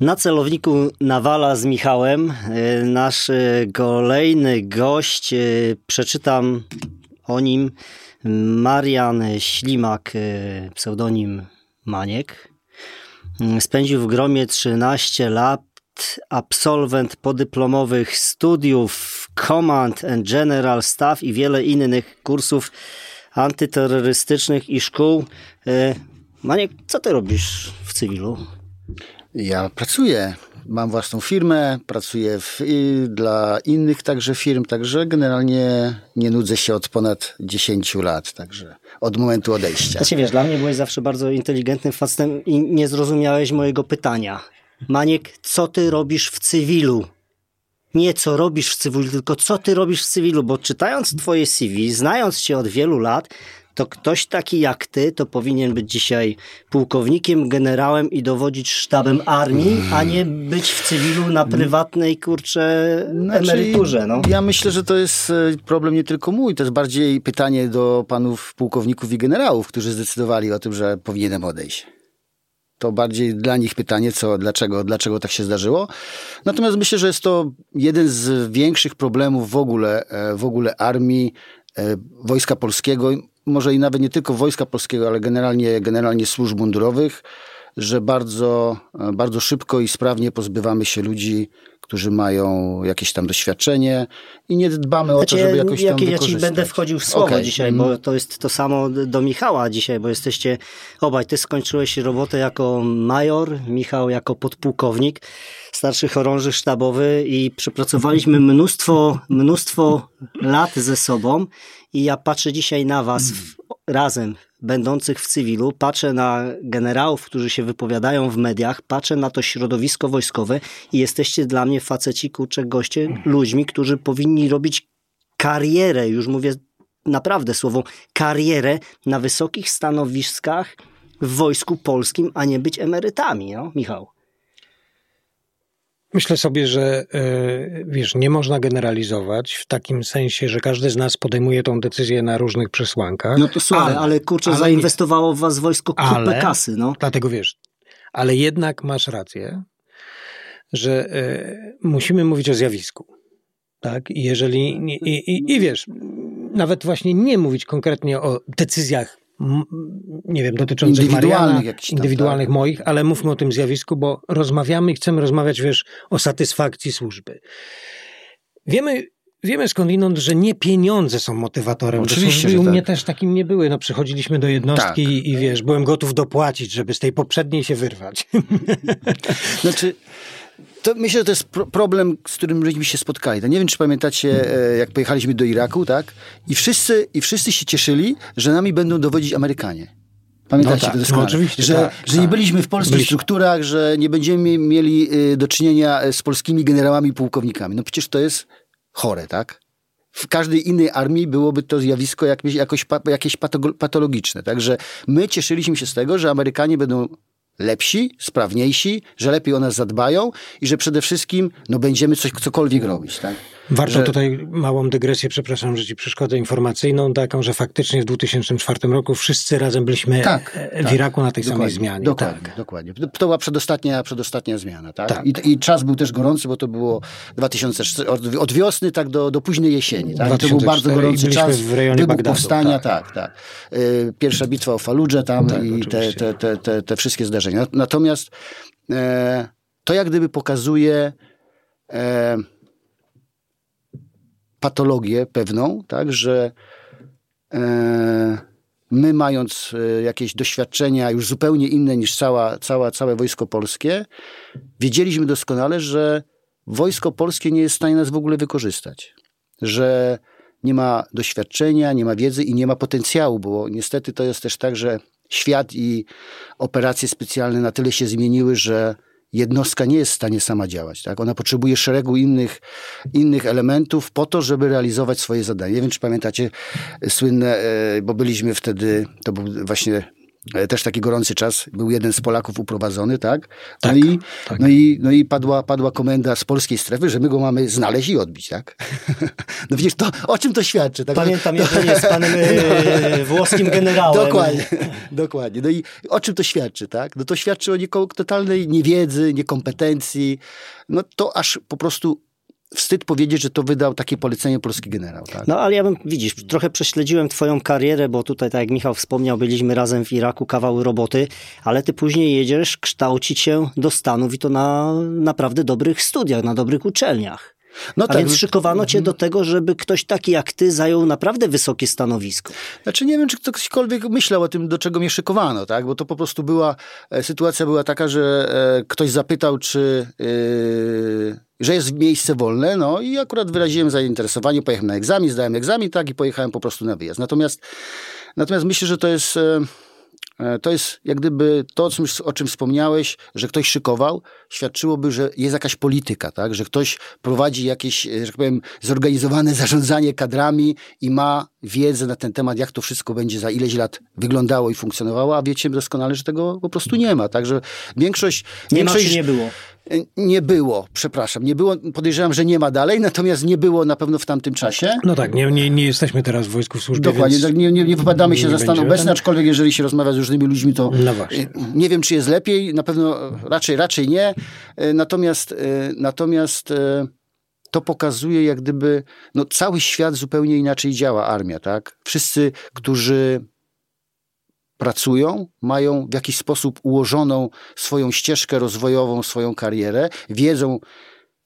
Na celowniku Nawala z Michałem. E, nasz e, kolejny gość, e, przeczytam o nim, Marian Ślimak, pseudonim Maniek. Spędził w gromie 13 lat, absolwent podyplomowych studiów Command and General Staff i wiele innych kursów antyterrorystycznych i szkół. Maniek, co ty robisz w cywilu? Ja pracuję. Mam własną firmę, pracuję w, dla innych także firm, także generalnie nie nudzę się od ponad 10 lat, także od momentu odejścia. Znaczy wiesz, dla mnie byłeś zawsze bardzo inteligentnym facetem i nie zrozumiałeś mojego pytania. Maniek, co ty robisz w cywilu? Nie co robisz w cywilu, tylko co ty robisz w cywilu, bo czytając twoje CV, znając cię od wielu lat, to ktoś taki jak ty to powinien być dzisiaj pułkownikiem, generałem i dowodzić sztabem armii, a nie być w cywilu na prywatnej, kurcze, znaczy, emeryturze. No. Ja myślę, że to jest e, problem nie tylko mój, to jest bardziej pytanie do panów pułkowników i generałów, którzy zdecydowali o tym, że powinienem odejść. To bardziej dla nich pytanie, co, dlaczego, dlaczego tak się zdarzyło. Natomiast myślę, że jest to jeden z większych problemów w ogóle, e, w ogóle armii, Wojska Polskiego może i nawet nie tylko Wojska Polskiego, ale generalnie, generalnie służb mundurowych, że bardzo, bardzo szybko i sprawnie pozbywamy się ludzi, którzy mają jakieś tam doświadczenie i nie dbamy znaczy, o to, znaczy, żeby jakoś tam Ja ci będę wchodził w słowo okay. dzisiaj, bo to jest to samo do Michała dzisiaj, bo jesteście obaj. Ty skończyłeś robotę jako major, Michał jako podpułkownik, starszy chorąży sztabowy i przepracowaliśmy mnóstwo, mnóstwo lat ze sobą i ja patrzę dzisiaj na was w, razem, będących w cywilu, patrzę na generałów, którzy się wypowiadają w mediach, patrzę na to środowisko wojskowe i jesteście dla mnie faceci, kurcze, goście, ludźmi, którzy powinni robić karierę, już mówię naprawdę słowo, karierę na wysokich stanowiskach w wojsku polskim, a nie być emerytami, no, Michał. Myślę sobie, że e, wiesz, nie można generalizować w takim sensie, że każdy z nas podejmuje tą decyzję na różnych przesłankach. No to słuchaj, ale, ale kurczę, ale zainwestowało w was wojsko kupę ale, kasy, no. Dlatego wiesz, ale jednak masz rację, że y, musimy mówić o zjawisku. Tak? I jeżeli, i, i, i wiesz, nawet właśnie nie mówić konkretnie o decyzjach nie wiem, dotyczących indywidualnych, Mariana, tam, indywidualnych tak. moich, ale mówmy o tym zjawisku, bo rozmawiamy i chcemy rozmawiać, wiesz, o satysfakcji służby. Wiemy, wiemy skądinąd, że nie pieniądze są motywatorem Oczywiście, do służby. U mnie tak. też takim nie były. No, przychodziliśmy do jednostki tak. i, i wiesz, byłem gotów dopłacić, żeby z tej poprzedniej się wyrwać. Znaczy, to myślę, że to jest pro problem, z którym myśmy się spotkali. Nie wiem, czy pamiętacie, e, jak pojechaliśmy do Iraku, tak? I wszyscy, I wszyscy się cieszyli, że nami będą dowodzić Amerykanie. Pamiętacie no tak, to? No oczywiście, że, tak, że tak. nie byliśmy w polskich byliśmy. strukturach, że nie będziemy mieli e, do czynienia e, z polskimi generałami i pułkownikami. No przecież to jest chore, tak? W każdej innej armii byłoby to zjawisko jakieś, jakoś, jakieś patologiczne. Także my cieszyliśmy się z tego, że Amerykanie będą lepsi, sprawniejsi, że lepiej o nas zadbają i że przede wszystkim no, będziemy coś, cokolwiek robić. Tak? Warto że... tutaj małą dygresję, przepraszam, że ci przeszkodę informacyjną, taką, że faktycznie w 2004 roku wszyscy razem byliśmy tak, w tak, Iraku na tej samej zmianie. Dokładnie, tak. dokładnie. To była przedostatnia, przedostatnia zmiana. Tak? tak. I, I, czas był też gorący, bo to było 2004, od, wiosny tak do, do późnej jesieni. Tak? to był bardzo gorący czas. w rejonie Bagdadu, powstania, tak, tak. tak. Y, pierwsza bitwa o Faludże tam tak, i te, te, te, te, te wszystkie zdarzenia. Natomiast e, to jak gdyby pokazuje e, patologię pewną, tak, że e, my mając e, jakieś doświadczenia już zupełnie inne niż cała, cała, całe Wojsko Polskie, wiedzieliśmy doskonale, że Wojsko Polskie nie jest w stanie nas w ogóle wykorzystać. Że nie ma doświadczenia, nie ma wiedzy i nie ma potencjału, bo niestety to jest też tak, że świat i operacje specjalne na tyle się zmieniły, że jednostka nie jest w stanie sama działać. Tak? Ona potrzebuje szeregu innych, innych elementów po to, żeby realizować swoje zadania. Nie wiem, czy pamiętacie słynne, e, bo byliśmy wtedy, to był właśnie też taki gorący czas, był jeden z Polaków uprowadzony, tak? No, tak, i, tak. No, i, no i padła, padła komenda z polskiej strefy, że my go mamy znaleźć i odbić, tak? no widzisz, to, o czym to świadczy? Tak? Pamiętam to, jedynie z panem no, włoskim generałem. Dokładnie, dokładnie. No i o czym to świadczy, tak? No to świadczy o totalnej niewiedzy, niekompetencji, no to aż po prostu wstyd powiedzieć, że to wydał takie polecenie polski generał. Tak? No ale ja bym, widzisz, trochę prześledziłem twoją karierę, bo tutaj, tak jak Michał wspomniał, byliśmy razem w Iraku, kawały roboty, ale ty później jedziesz kształcić się do Stanów i to na naprawdę dobrych studiach, na dobrych uczelniach. No A tak. więc szykowano cię do tego, żeby ktoś taki jak ty zajął naprawdę wysokie stanowisko. Znaczy nie wiem, czy ktośkolwiek myślał o tym, do czego mnie szykowano, tak? Bo to po prostu była, e, sytuacja była taka, że e, ktoś zapytał, czy... Yy że jest miejsce wolne, no i akurat wyraziłem zainteresowanie, pojechałem na egzamin, zdałem egzamin, tak, i pojechałem po prostu na wyjazd. Natomiast, natomiast myślę, że to jest, e, e, to jest jak gdyby to, o czym, o czym wspomniałeś, że ktoś szykował, świadczyłoby, że jest jakaś polityka, tak, że ktoś prowadzi jakieś, że tak powiem, zorganizowane zarządzanie kadrami i ma wiedzę na ten temat, jak to wszystko będzie za ileś lat wyglądało i funkcjonowało, a wiecie doskonale, że tego po prostu nie ma. Także większość... Nie większość, ma czy nie było? Nie było, przepraszam, nie było, podejrzewam, że nie ma dalej, natomiast nie było na pewno w tamtym czasie. No tak, nie, nie, nie jesteśmy teraz w wojsku w służbie, Dokładnie, tak, nie, nie, nie wypadamy się za stan obecny, aczkolwiek jeżeli się rozmawia z różnymi ludźmi, to no nie wiem, czy jest lepiej, na pewno raczej, raczej nie. E, natomiast, e, natomiast to pokazuje jak gdyby, no cały świat zupełnie inaczej działa, armia, tak? Wszyscy, którzy pracują, mają w jakiś sposób ułożoną swoją ścieżkę rozwojową, swoją karierę, wiedzą,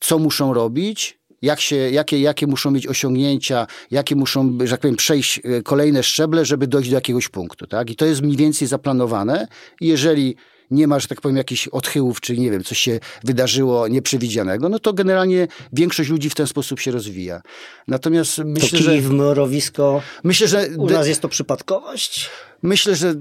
co muszą robić, jak się, jakie, jakie muszą mieć osiągnięcia, jakie muszą, że tak powiem, przejść e, kolejne szczeble, żeby dojść do jakiegoś punktu. Tak? I to jest mniej więcej zaplanowane. I jeżeli nie ma, że tak powiem, jakichś odchyłów, czy nie wiem, coś się wydarzyło nieprzewidzianego, no to generalnie większość ludzi w ten sposób się rozwija. Natomiast myślę, to że... w morowisko, myślę, że u nas jest to przypadkowość? Myślę, że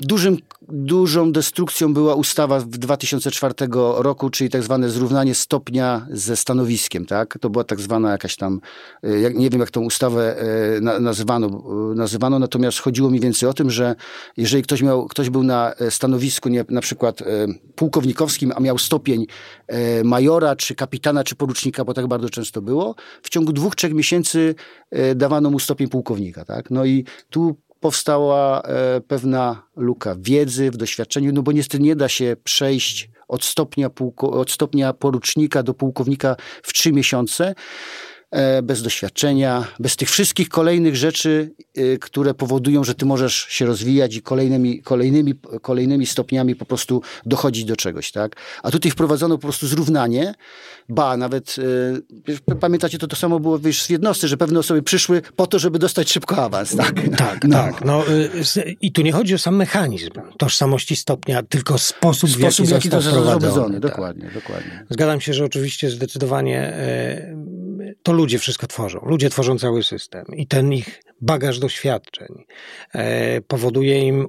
dużym, dużą destrukcją była ustawa w 2004 roku, czyli tak zwane zrównanie stopnia ze stanowiskiem. Tak? To była tak zwana jakaś tam, e, nie wiem jak tą ustawę e, nazywano, e, nazywano, natomiast chodziło mi więcej o tym, że jeżeli ktoś, miał, ktoś był na stanowisku nie, na przykład pułkownikowskim, a miał stopień majora, czy kapitana, czy porucznika, bo tak bardzo często było, w ciągu dwóch, trzech miesięcy dawano mu stopień pułkownika. Tak? No i tu powstała e, pewna luka wiedzy, w doświadczeniu, no bo niestety nie da się przejść od stopnia, pułko, od stopnia porucznika do pułkownika w trzy miesiące. E, bez doświadczenia, bez tych wszystkich kolejnych rzeczy, e, które powodują, że ty możesz się rozwijać i kolejnymi, kolejnymi, kolejnymi stopniami po prostu dochodzić do czegoś, tak? A tutaj wprowadzono po prostu zrównanie, ba, nawet e, pamiętacie, to to samo było wiesz, w jednostce, że pewne osoby przyszły po to, żeby dostać szybko awans, tak? Tak, no. tak. No, I tu nie chodzi o sam mechanizm tożsamości stopnia, tylko sposób, sposób w jaki, jaki został to wprowadzony. Tak. Dokładnie, dokładnie. Zgadzam się, że oczywiście zdecydowanie to ludzie wszystko tworzą. Ludzie tworzą cały system i ten ich bagaż doświadczeń e, powoduje im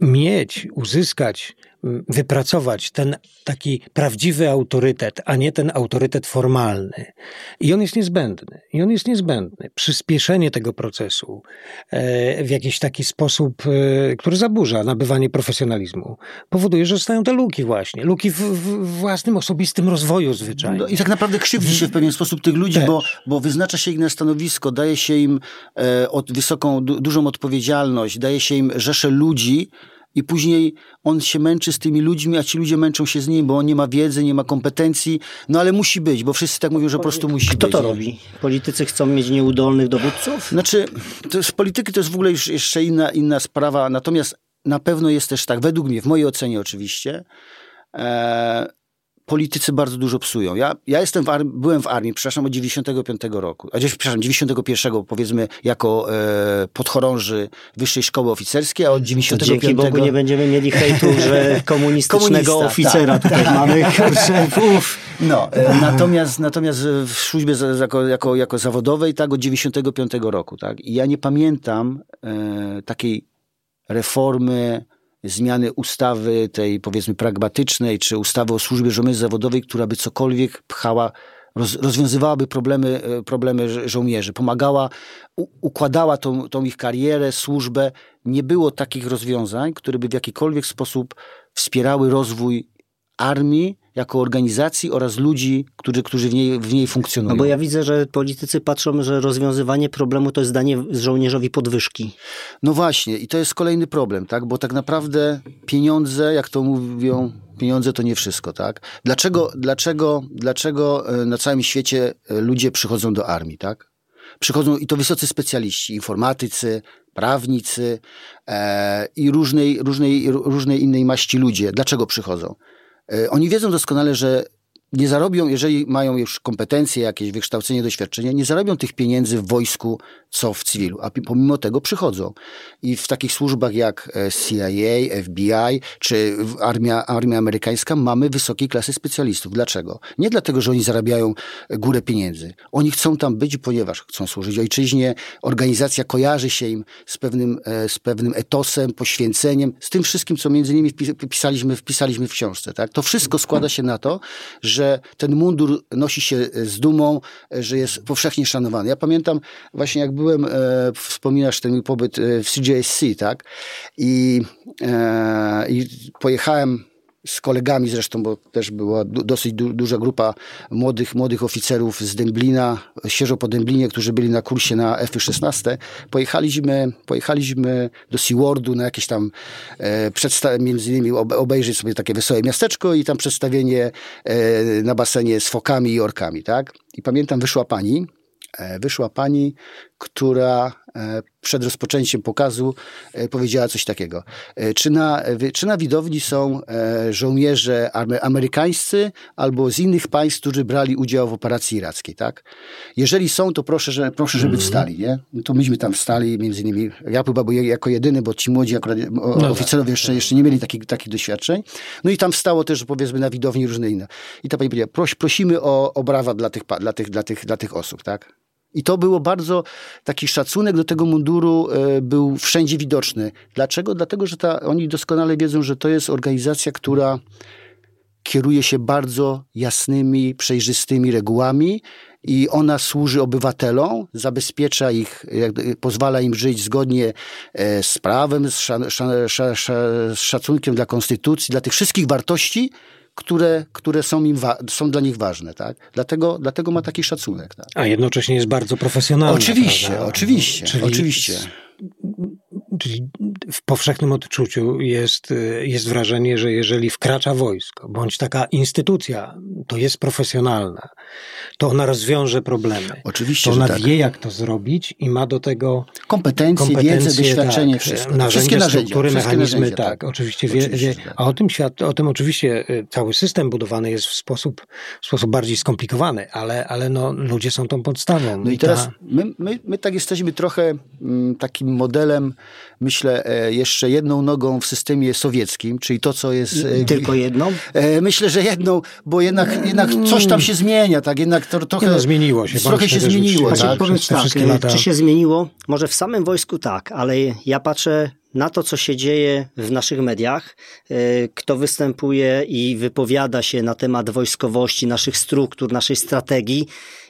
mieć, uzyskać wypracować ten taki prawdziwy autorytet, a nie ten autorytet formalny. I on jest niezbędny. I on jest niezbędny. Przyspieszenie tego procesu e, w jakiś taki sposób, e, który zaburza nabywanie profesjonalizmu, powoduje, że zostają te luki właśnie. Luki w, w własnym, osobistym rozwoju zwyczajnie. No I tak naprawdę krzywdzi się w pewien sposób tych ludzi, bo, bo wyznacza się ich na stanowisko, daje się im e, od, wysoką, du, dużą odpowiedzialność, daje się im rzesze ludzi, i później on się męczy z tymi ludźmi, a ci ludzie męczą się z nim, bo on nie ma wiedzy, nie ma kompetencji, no ale musi być, bo wszyscy tak mówią, że po prostu musi Kto być. Kto to robi? Politycy chcą mieć nieudolnych dowódców? Znaczy, to z polityki to jest w ogóle już jeszcze inna, inna sprawa, natomiast na pewno jest też tak, według mnie, w mojej ocenie oczywiście, e, politycy bardzo dużo psują. Ja, ja jestem w armii, byłem w armii, przepraszam, od 95 roku, a przepraszam, 91 powiedzmy jako e, podchorąży Wyższej Szkoły Oficerskiej, a od 95... To dzięki Bogu nie będziemy mieli hejtu, że komunistycznego Komunista, oficera tak, tutaj tak. mamy, kurczę, No, e, natomiast, natomiast w służbie jako, jako, jako zawodowej, tak, od 95 roku, tak, i ja nie pamiętam e, takiej reformy zmiany ustawy tej powiedzmy pragmatycznej, czy ustawy o służbie żołnierzy zawodowej, która by cokolwiek pchała roz, rozwiązywałaby problemy, problemy żołnierzy, pomagała, u, układała tą, tą ich karierę, służbę. Nie było takich rozwiązań, które by w jakikolwiek sposób wspierały rozwój armii jako organizacji oraz ludzi, którzy, którzy w, niej, w niej funkcjonują. No bo ja widzę, że politycy patrzą, że rozwiązywanie problemu to jest danie żołnierzowi podwyżki. No właśnie i to jest kolejny problem, tak? Bo tak naprawdę pieniądze, jak to mówią, pieniądze to nie wszystko, tak? Dlaczego, dlaczego, dlaczego e, na całym świecie e, ludzie przychodzą do armii, tak? Przychodzą i to wysocy specjaliści, informatycy, prawnicy e, i różnej, różnej, różnej innej maści ludzie. Dlaczego przychodzą? E, oni wiedzą doskonale, że nie zarobią, jeżeli mają już kompetencje, jakieś wykształcenie, doświadczenie, nie zarobią tych pieniędzy w wojsku, co w cywilu, a pomimo tego przychodzą. I w takich służbach jak e, CIA, FBI czy armia, armia amerykańska mamy wysokiej klasy specjalistów. Dlaczego? Nie dlatego, że oni zarabiają górę pieniędzy. Oni chcą tam być, ponieważ chcą służyć ojczyźnie. Organizacja kojarzy się im z pewnym, e, z pewnym etosem, poświęceniem, z tym wszystkim, co między innymi wpisaliśmy, wpisaliśmy w książce. Tak? To wszystko składa się na to, że ten mundur nosi się z dumą, że jest powszechnie szanowany. Ja pamiętam właśnie jak byłem, e, wspominasz ten mój pobyt e, w CJSC, tak? I, e, i pojechałem z kolegami zresztą, bo też była dosyć du duża grupa młodych, młodych oficerów z Dęblina, świeżo po Dęblinie, którzy byli na kursie na F-16. Pojechaliśmy, pojechaliśmy do Seawardu na jakieś tam e, między innymi obejrzeć sobie takie wesołe miasteczko i tam przedstawienie e, na basenie z fokami i orkami, tak? I pamiętam, wyszła pani, e, wyszła pani, która przed rozpoczęciem pokazu e, powiedziała coś takiego. E, czy na, czy na widowni są żołnierze amerykańscy albo z innych państw, którzy brali udział w operacji irackiej, tak? Jeżeli są, to proszę, że, proszę żeby mhm. wstali, nie? No to myśmy tam wstali, między innymi, ja chyba jako jedyny, bo ci młodzi akurat, no tak. oficerowie jeszcze, jeszcze nie mieli takich, takich doświadczeń. No i tam wstało też, powiedzmy, na widowni różne inne. I ta pani powiedziała, prosimy o, o brawa dla tych, dla, tych, dla, tych, dla tych osób, tak? I to było bardzo taki szacunek do tego munduru e, był wszędzie widoczny. Dlaczego? Dlatego, że ta, oni doskonale wiedzą, że to jest organizacja, która kieruje się bardzo jasnymi, przejrzystymi regułami i ona służy obywatelom, zabezpiecza ich, pozwala im żyć zgodnie e, z prawem, z, z szacunkiem dla konstytucji, dla tych wszystkich wartości, które, które są, im są dla nich ważne. Tak? Dlatego, dlatego ma taki szacunek. Tak? A jednocześnie jest bardzo profesjonalny. Oczywiście, prawda? oczywiście, Czyli oczywiście. Czyli w powszechnym odczuciu jest, jest wrażenie, że jeżeli wkracza wojsko, bądź taka instytucja, to jest profesjonalna, to ona rozwiąże problemy. Oczywiście, to ona tak. wie, jak to zrobić i ma do tego kompetencje, kompetencje wiedzę, doświadczenie, tak, wszystko. Narzędzia, wszystkie struktury, narzędzia, mechanizmy, narzędzia, tak, tak, oczywiście. oczywiście wie, tak. A o tym, świat, o tym oczywiście y, cały system budowany jest w sposób, w sposób bardziej skomplikowany, ale, ale no, ludzie są tą podstawą. No i, i teraz ta... my, my, my tak jesteśmy trochę mm, takim modelem myślę, e, jeszcze jedną nogą w systemie sowieckim, czyli to, co jest... E, tylko jedną? E, myślę, że jedną, bo jednak, jednak coś tam się zmienia, tak? Jednak to, trochę... no, zmieniło się. Trochę się zmieniło, tak? Znaczy, powiedz tak, lata... czy się zmieniło? Może w samym wojsku tak, ale ja patrzę na to, co się dzieje w naszych mediach, kto występuje i wypowiada się na temat wojskowości, naszych struktur, naszej strategii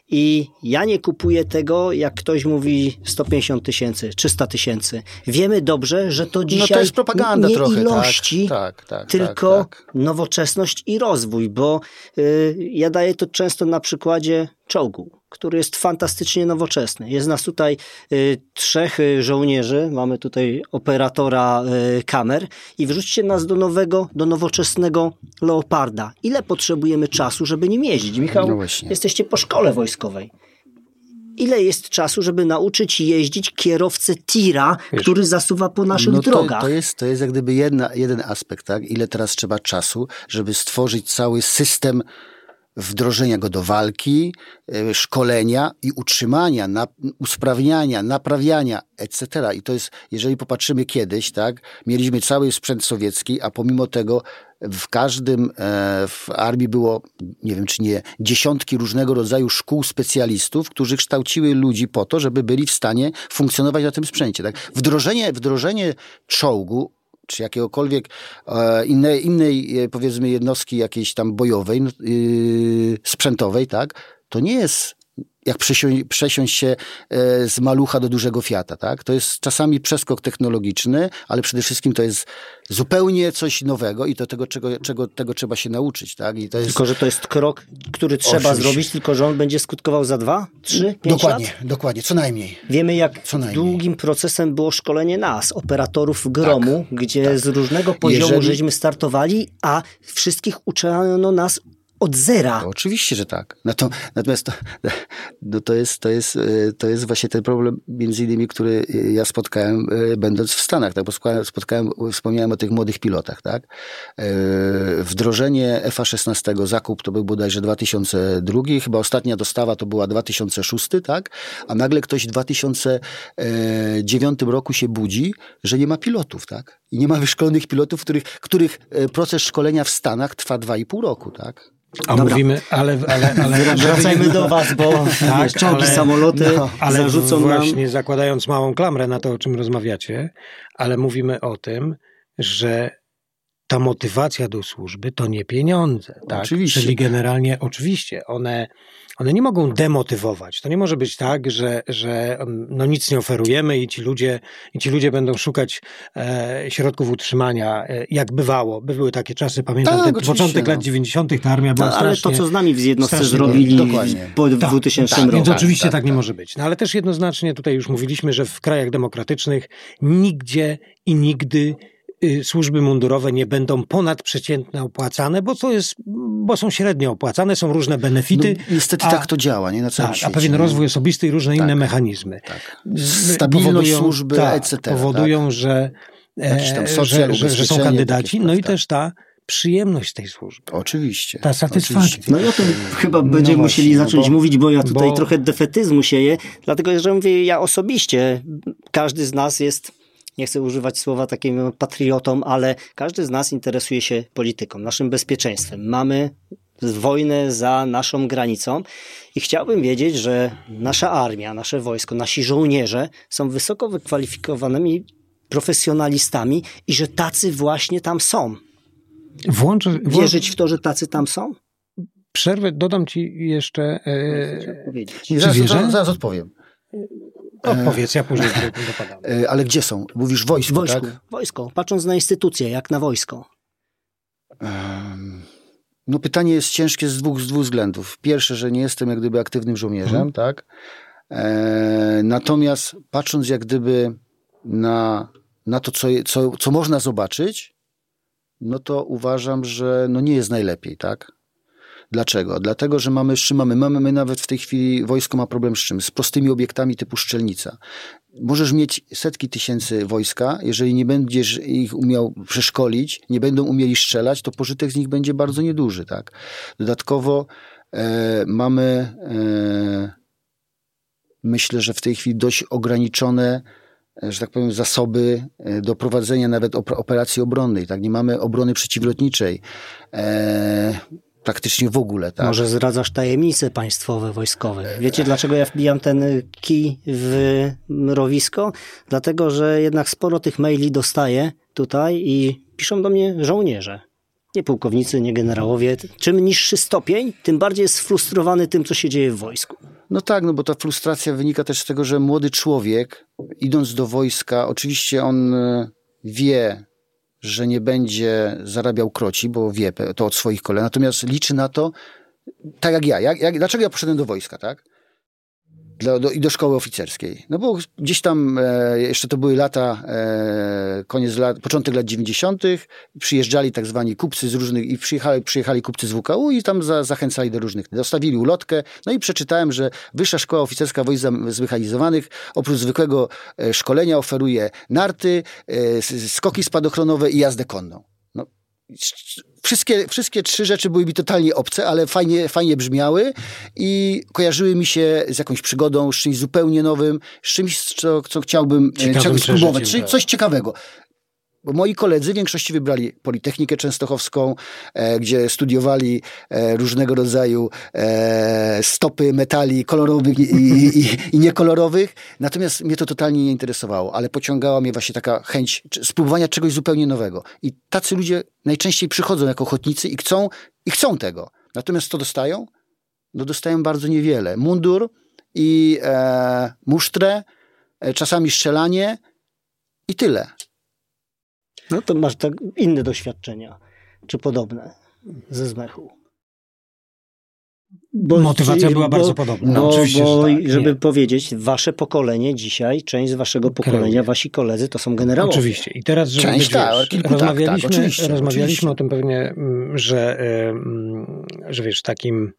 i ja nie kupuję tego, jak ktoś mówi 150 tysięcy, 300 tysięcy. Wiemy dobrze, że to dzisiaj no to jest propaganda nie trochę, tak, ilości, tak, tak, tak, tylko tak, nowoczesność i rozwój, bo y, ja daję to często na przykładzie czołgu, który jest fantastycznie nowoczesny. Jest nas tutaj y, trzech y, żołnierzy, mamy tutaj operatora y, kamer i wrzućcie nas do nowego, do nowoczesnego Leoparda. Ile potrzebujemy czasu, żeby nim jeździć? Michał, no jesteście po szkole wojskowej. Ile jest czasu, żeby nauczyć jeździć kierowcę tira, Wiesz, który zasuwa po naszych no to, drogach? To jest, to jest jak gdyby jedna, jeden aspekt, tak? Ile teraz trzeba czasu, żeby stworzyć cały system wdrożenia go do walki, e, szkolenia i utrzymania, usprawniania, naprawiania, etc. I to jest, jeżeli popatrzymy kiedyś, tak, mieliśmy cały sprzęt sowiecki, a pomimo tego w każdym, e, w armii było, nie wiem czy nie, dziesiątki różnego rodzaju szkół specjalistów, którzy kształciły ludzi po to, żeby byli w stanie funkcjonować na tym sprzęcie. Tak? Wdrożenie, wdrożenie czołgu czy jakiegokolwiek e, innej, innej, powiedzmy, jednostki jakiejś tam bojowej, yy, sprzętowej, tak? to nie jest jak przesiąść, przesiąść się e, z malucha do dużego Fiata, tak? To jest czasami przeskok technologiczny, ale przede wszystkim to jest zupełnie coś nowego i to tego, czego, czego, tego trzeba się nauczyć, tak? I to jest... Tylko, że to jest krok, który trzeba Oczywiście. zrobić, tylko że on będzie skutkował za dwa, trzy, pięć dokładnie, lat? Dokładnie, co najmniej. Wiemy, jak długim procesem było szkolenie nas, operatorów gromu, tak, gdzie tak. z różnego poziomu Jeżeli... żeśmy startowali, a wszystkich uczono nas od zera. To oczywiście, że tak. Natomiast to, no to, jest, to, jest, e, to jest właśnie ten problem, między innymi, który ja spotkałem e, będąc w Stanach, tak? bo spotkałem, wspomniałem o tych młodych pilotach. Tak? E, wdrożenie FA-16, zakup to był bodajże 2002, chyba ostatnia dostawa to była 2006, tak? a nagle ktoś w 2009 roku się budzi, że nie ma pilotów. Tak? I nie ma wyszkolonych pilotów, których, których proces szkolenia w Stanach trwa 2,5 roku. Tak? A Dobra. mówimy, ale, ale, ale wracajmy do was, bo tak, wiesz, czołgi, ale, samoloty no, ale zarzucą właśnie nam... zakładając małą klamrę na to, o czym rozmawiacie, ale mówimy o tym, że ta motywacja do służby to nie pieniądze. Tak? Oczywiście. Czyli generalnie, oczywiście, one one nie mogą demotywować. To nie może być tak, że, że mm, no nic nie oferujemy i ci ludzie, i ci ludzie będą szukać e, środków utrzymania, e, jak bywało. Były takie czasy, pamiętam, tak, ten początek no. lat 90. ta armia była no, Ale to, co z nami w jednostce zrobili dokładnie. po tak, 2000 tak, roku. Więc oczywiście tak, tak, nie tak. może być. No ale też jednoznacznie tutaj już mówiliśmy, że w krajach demokratycznych nigdzie i nigdy służby mundurowe nie będą ponadprzeciętne opłacane, bo to jest, bo są średnio opłacane, są różne benefity. No, niestety a, tak to działa, nie na całym tak, świecie. A pewien rozwój osobisty i różne tak, inne mechanizmy. Tak. Stabilność powodują, służby, tak, etc. Powodują, tak. że, e, że, że, że, są kandydaci, no i też ta przyjemność tej służby. Oczywiście. Ta satysfakcja. No i o tym chyba no będziemy właśnie, musieli no zacząć bo, mówić, bo ja tutaj bo... trochę defetyzmu sieję, dlatego że mówię, ja osobiście, każdy z nas jest nie chcę używać słowa takim patriotą, ale każdy z nas interesuje się polityką, naszym bezpieczeństwem. Mamy wojnę za naszą granicą i chciałbym wiedzieć, że nasza armia, nasze wojsko, nasi żołnierze są wysoko wykwalifikowanymi profesjonalistami i że tacy właśnie tam są. Włączę, Wierzyć w to, że tacy tam są? Przerwę, dodam ci jeszcze. E, Nie, zaraz, zaraz, zaraz odpowiem. Odpowiedz, ja później dopadam. E, ale gdzie są? Mówisz wojsko, wojsko, tak? Wojsko, patrząc na instytucje, jak na wojsko. No pytanie jest ciężkie z dwóch, z dwóch względów. Pierwsze, że nie jestem jak gdyby aktywnym żołnierzem, hmm. tak? E, natomiast patrząc jak gdyby na, na to, co, co, co można zobaczyć, no to uważam, że no nie jest najlepiej, tak? Dlaczego? Dlatego, że mamy z mamy. mamy. My nawet w tej chwili wojsko ma problem z czym? Z prostymi obiektami typu szczelnica. Możesz mieć setki tysięcy wojska, jeżeli nie będziesz ich umiał przeszkolić, nie będą umieli strzelać, to pożytek z nich będzie bardzo nieduży. Tak? Dodatkowo e, mamy, e, myślę, że w tej chwili dość ograniczone e, że tak powiem, zasoby e, do prowadzenia nawet operacji obronnej. Tak? Nie mamy obrony przeciwlotniczej. E, praktycznie w ogóle. Tak? Może zdradzasz tajemnice państwowe, wojskowe. Wiecie, dlaczego ja wbijam ten kij w mrowisko? Dlatego, że jednak sporo tych maili dostaję tutaj i piszą do mnie żołnierze. Nie pułkownicy, nie generałowie. Czym niższy stopień, tym bardziej jest sfrustrowany tym, co się dzieje w wojsku. No tak, no bo ta frustracja wynika też z tego, że młody człowiek, idąc do wojska, oczywiście on e, wie, że nie będzie zarabiał kroci, bo wie to od swoich kolegów, natomiast liczy na to, tak jak ja. Jak, jak, dlaczego ja poszedłem do wojska, tak? Do, I do szkoły oficerskiej. No bo gdzieś tam, e, jeszcze to były lata, e, koniec lat, początek lat 90., przyjeżdżali tak zwani kupcy z różnych, i przyjechali, przyjechali kupcy z WKU i tam za, zachęcali do różnych, dostawili ulotkę. No i przeczytałem, że Wyższa Szkoła Oficerska Wojsk Zmechanizowanych oprócz zwykłego e, szkolenia oferuje narty, e, skoki spadochronowe i jazdę konną wszystkie, wszystkie trzy rzeczy były mi totalnie obce, ale fajnie, fajnie brzmiały i kojarzyły mi się z jakąś przygodą, z czymś zupełnie nowym, z czymś, co, co chciałbym, e, chciałbym spróbować, czyli coś ciekawego. Bo moi koledzy w większości wybrali Politechnikę Częstochowską, e, gdzie studiowali e, różnego rodzaju e, stopy metali kolorowych i, i, i, i, niekolorowych. Natomiast mnie to totalnie nie interesowało, ale pociągała mnie właśnie taka chęć spróbowania czegoś zupełnie nowego. I tacy ludzie najczęściej przychodzą jako ochotnicy i chcą, i chcą tego. Natomiast co dostają? no dostają bardzo niewiele. Mundur i e, musztrę, e, czasami strzelanie i tyle. No to masz tak inne doświadczenia, czy podobne ze zmechu. Bo, Motywacja była bo, bardzo podobna. No, bo, bo tak, żeby nie. powiedzieć, wasze pokolenie dzisiaj, część z waszego pokolenia, wasi koledzy to są generałowie. Oczywiście. I teraz, żeby część, być, tak, wiesz, rozmawialiśmy, tak, oczywiście, rozmawialiśmy oczywiście. o tym pewnie, mm, że, że wiesz, takim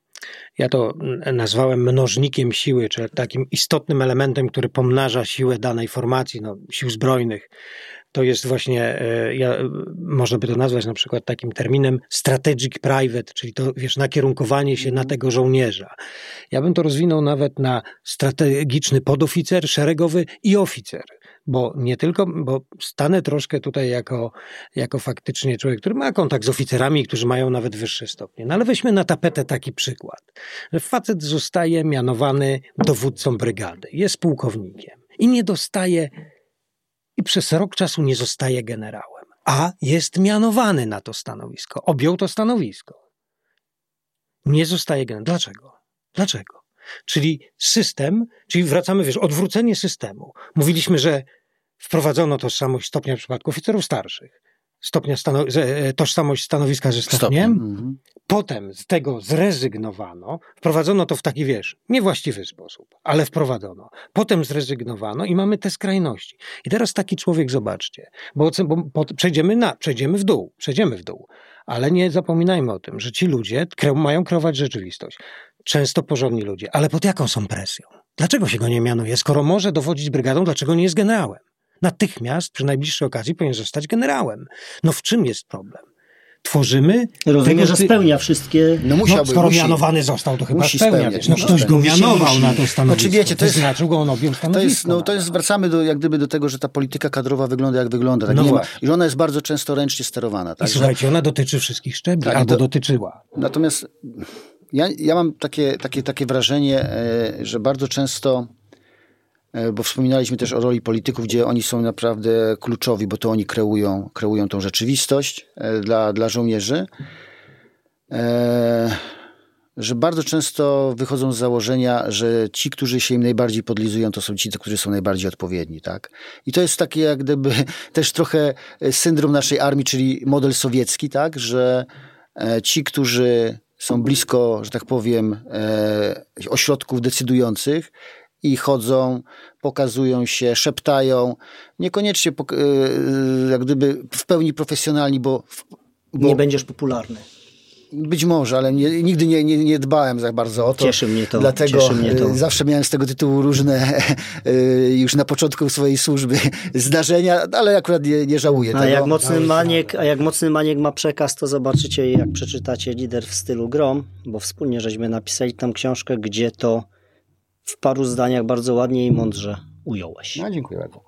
ja to nazwałem mnożnikiem siły, czy takim istotnym elementem, który pomnaża siłę danej formacji, no, sił zbrojnych to jest właśnie, e, ja, można by to nazwać na przykład takim terminem strategic private, czyli to, wiesz, nakierunkowanie się na mhm. tego żołnierza. Ja bym to rozwinął nawet na strategiczny podoficer, szeregowy i oficer bo nie tylko, bo stanę troszkę tutaj jako, jako faktycznie człowiek, który ma kontakt z oficerami, którzy mają nawet wyższe stopnie. No ale weźmy na tapetę taki przykład. Facet zostaje mianowany dowódcą brygady, jest pułkownikiem i nie dostaje i przez rok czasu nie zostaje generałem, a jest mianowany na to stanowisko, objął to stanowisko. Nie zostaje generałem. Dlaczego? Dlaczego? Czyli system, czyli wracamy, wiesz, odwrócenie systemu. Mówiliśmy, że wprowadzono tożsamość stopnia w przypadku oficerów starszych stopnia stano- e, tożsamość stanowiska ze stopniem. Mhm. Potem z tego zrezygnowano, wprowadzono to w taki, wiesz, niewłaściwy sposób, ale wprowadzono. Potem zrezygnowano i mamy te skrajności. I teraz taki człowiek, zobaczcie, bo, bo przejdziemy, na, przejdziemy w dół, przejdziemy w dół, ale nie zapominajmy o tym, że ci ludzie kre- mają kreować rzeczywistość. Często porządni ludzie, ale pod jaką są presją? Dlaczego się go nie mianuje? Skoro może dowodzić brygadą, dlaczego nie jest generałem? Natychmiast przy najbliższej okazji powinien zostać generałem. No w czym jest problem? Tworzymy. Rozumiem, tego, że spełnia wszystkie. No, musiałby, no skoro musi, mianowany został, to chyba musi spełnia. Spełniać, no, ktoś go mianował musi, na to stanowisko. Znaczy, wiecie, to jest, znaczył go on objął stanowisko. To jest, no, to jest, wracamy do, jak gdyby do tego, że ta polityka kadrowa wygląda jak wygląda. Tak? No ma, I ona jest bardzo często ręcznie sterowana. Tak? I słuchajcie, ona dotyczy wszystkich szczebli, tak, albo dotyczyła. Natomiast ja, ja mam takie, takie, takie wrażenie, e, że bardzo często bo wspominaliśmy też o roli polityków, gdzie oni są naprawdę kluczowi, bo to oni kreują, kreują tą rzeczywistość e, dla, dla żołnierzy. E, że bardzo często wychodzą z założenia, że ci, którzy się im najbardziej podlizują, to są ci, którzy są najbardziej odpowiedni, tak? I to jest takie jak gdyby też trochę syndrom naszej armii, czyli model sowiecki, tak? Że ci, którzy są blisko, że tak powiem, ośrodków decydujących, i chodzą, pokazują się, szeptają. Niekoniecznie e, jak gdyby w pełni profesjonalni, bo, bo... Nie będziesz popularny. Być może, ale nie, nigdy nie, nie, nie, dbałem za bardzo o to. Cieszy mnie to. Dlatego Cieszy mnie to. zawsze miałem z tego tytułu różne e, już na początku swojej służby zdarzenia, ale akurat nie, nie żałuję a tego. Jak mocny maniek, a jak mocny maniek ma przekaz, to zobaczycie, jak przeczytacie Lider w stylu Grom, bo wspólnie żeśmy napisali tam książkę, gdzie to w paru zdaniach bardzo ładnie i mądrze ująłeś. No, dziękuję bardzo.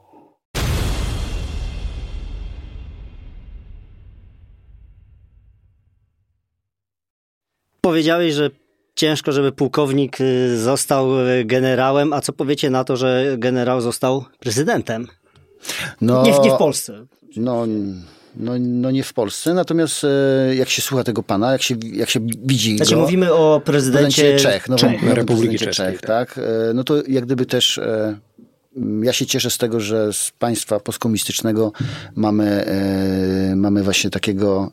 Powiedziałeś, że ciężko, żeby pułkownik y, został y, generałem, a co powiecie na to, że generał został prezydentem? No, nie, nie w Polsce. No, no, no nie w Polsce, natomiast e, jak się słucha tego pana, jak się, jak się widzi znaczy, go... mówimy o prezydencie Czech, no, Czech. Republiki Czech, Czech, tak? tak? No to jak gdyby też e, ja się cieszę z tego, że z państwa postkomunistycznego mamy, mamy właśnie takiego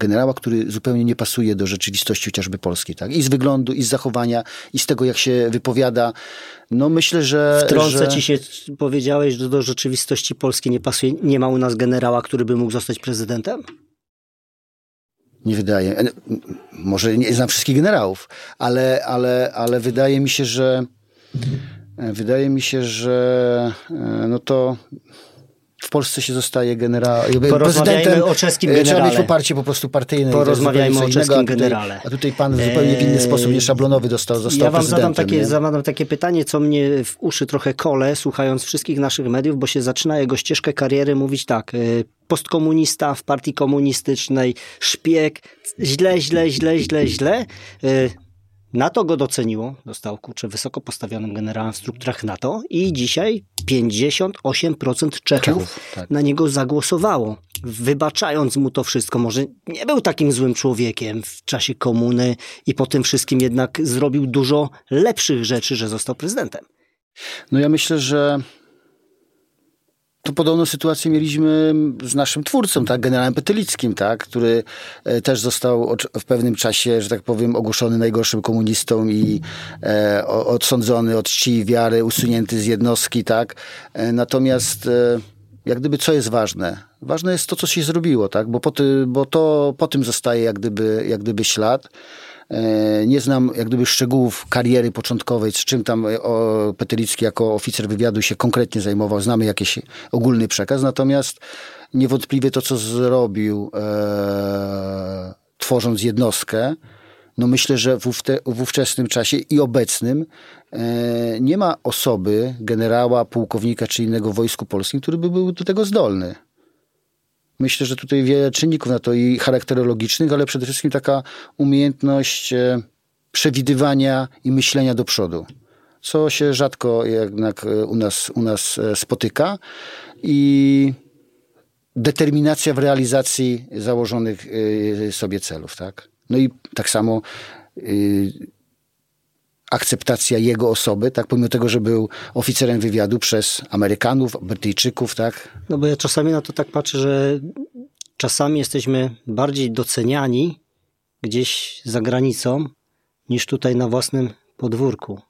generała, który zupełnie nie pasuje do rzeczywistości chociażby polskiej, tak? I z wyglądu, i z zachowania, i z tego, jak się wypowiada. No myślę, że... Wtrącę że... ci się, powiedziałeś, że do rzeczywistości polskiej nie pasuje. Nie ma u nas generała, który by mógł zostać prezydentem? Nie wydaje. E, może nie znam wszystkich generałów, ale, ale, ale wydaje mi się, że wydaje mi się, że e, no to w Polsce się zostaje generałem. Porozmawiajmy o czeskim generale. Trzeba mieć poparcie po prostu partyjne. Porozmawiajmy o czeskim a tutaj, generale. A tutaj pan w zupełnie w inny sposób, nie szablonowy dostał, został Ja wam zadam takie, zadam takie pytanie, co mnie w uszy trochę kole, słuchając wszystkich naszych mediów, bo się zaczyna jego ścieżkę kariery mówić tak, y, postkomunista w partii komunistycznej, szpieg, źle, źle, źle, źle, źle. Y, NATO go doceniło, dostał kurczę wysoko postawionym generałem w strukturach NATO i dzisiaj 58% Czechów, Czechów tak. na niego zagłosowało, wybaczając mu to wszystko. Może nie był takim złym człowiekiem w czasie komuny i po tym wszystkim jednak zrobił dużo lepszych rzeczy, że został prezydentem. No ja myślę, że to podobną sytuację mieliśmy z naszym twórcą, tak, generałem Petylickim, tak, który e, też został w pewnym czasie, że tak powiem, ogłoszony najgorszym komunistą i e, odsądzony od czci i wiary, usunięty z jednostki, tak. E, natomiast e, jak gdyby co jest ważne? Ważne jest to, co się zrobiło, tak, bo po, ty, bo to po tym zostaje jak gdyby, jak gdyby ślad. E, nie znam jak gdyby szczegółów kariery początkowej, z czym tam e, Petelicki jako oficer wywiadu się konkretnie zajmował. Znamy jakiś ogólny przekaz, natomiast niewątpliwie to, co zrobił, e, tworząc jednostkę, no myślę, że w, ówte, w ówczesnym czasie i obecnym e, nie ma osoby, generała, pułkownika czy innego Wojsku Polskim, który by był do tego zdolny. Myślę, że tutaj wiele czynników na to i charakterologicznych, ale przede wszystkim taka umiejętność e, przewidywania i myślenia do przodu, co się rzadko jednak e, u nas, u nas e, spotyka i determinacja w realizacji założonych sobie celów, tak? No i tak samo akceptacja jego osoby, tak, pomimo tego, że był oficerem wywiadu przez Amerykanów, Brytyjczyków, tak? No bo ja czasami na to tak patrzę, że czasami jesteśmy bardziej doceniani gdzieś za granicą niż tutaj na własnym podwórku.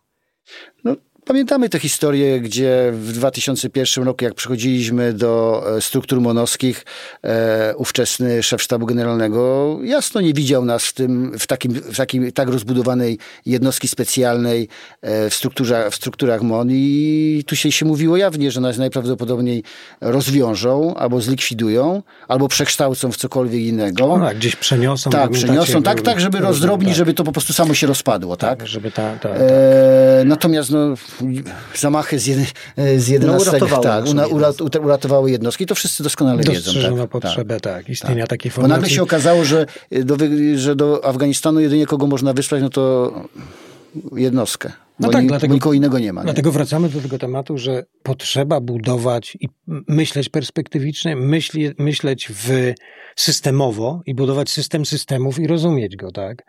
No, Pamiętamy tę historię, gdzie w 2001 roku, jak przychodziliśmy do e, struktur monowskich, e, ówczesny szef sztabu generalnego jasno nie widział nas w tym, w takim, w takiej tak rozbudowanej jednostki specjalnej e, w, strukturze, w strukturach MON i tu się, się mówiło jawnie, że nas najprawdopodobniej rozwiążą, albo zlikwidują, albo przekształcą w cokolwiek innego. No, tak, gdzieś przeniosą. Tak, przeniosą, tak, tak, żeby rozdrobnić, tak. żeby to po prostu samo się rozpadło, tak? tak żeby ta, ta, tak. natomiast no, zamachy z, jedy, z 11 no, tak, uratowały jednostki. To wszyscy doskonale wiedzą. Tak, potrzebę tak, tak istnienia tak. takiej formacji. Bo nagle się okazało, że do, że do Afganistanu jedynie kogo można wysłać, no to jednostkę. No bo tak, dlatego, nikogo innego nie ma. Dlatego nie? wracamy do tego tematu, że potrzeba budować i myśleć perspektywicznie, myśli, myśleć w systemowo i budować system systemów i rozumieć go, tak?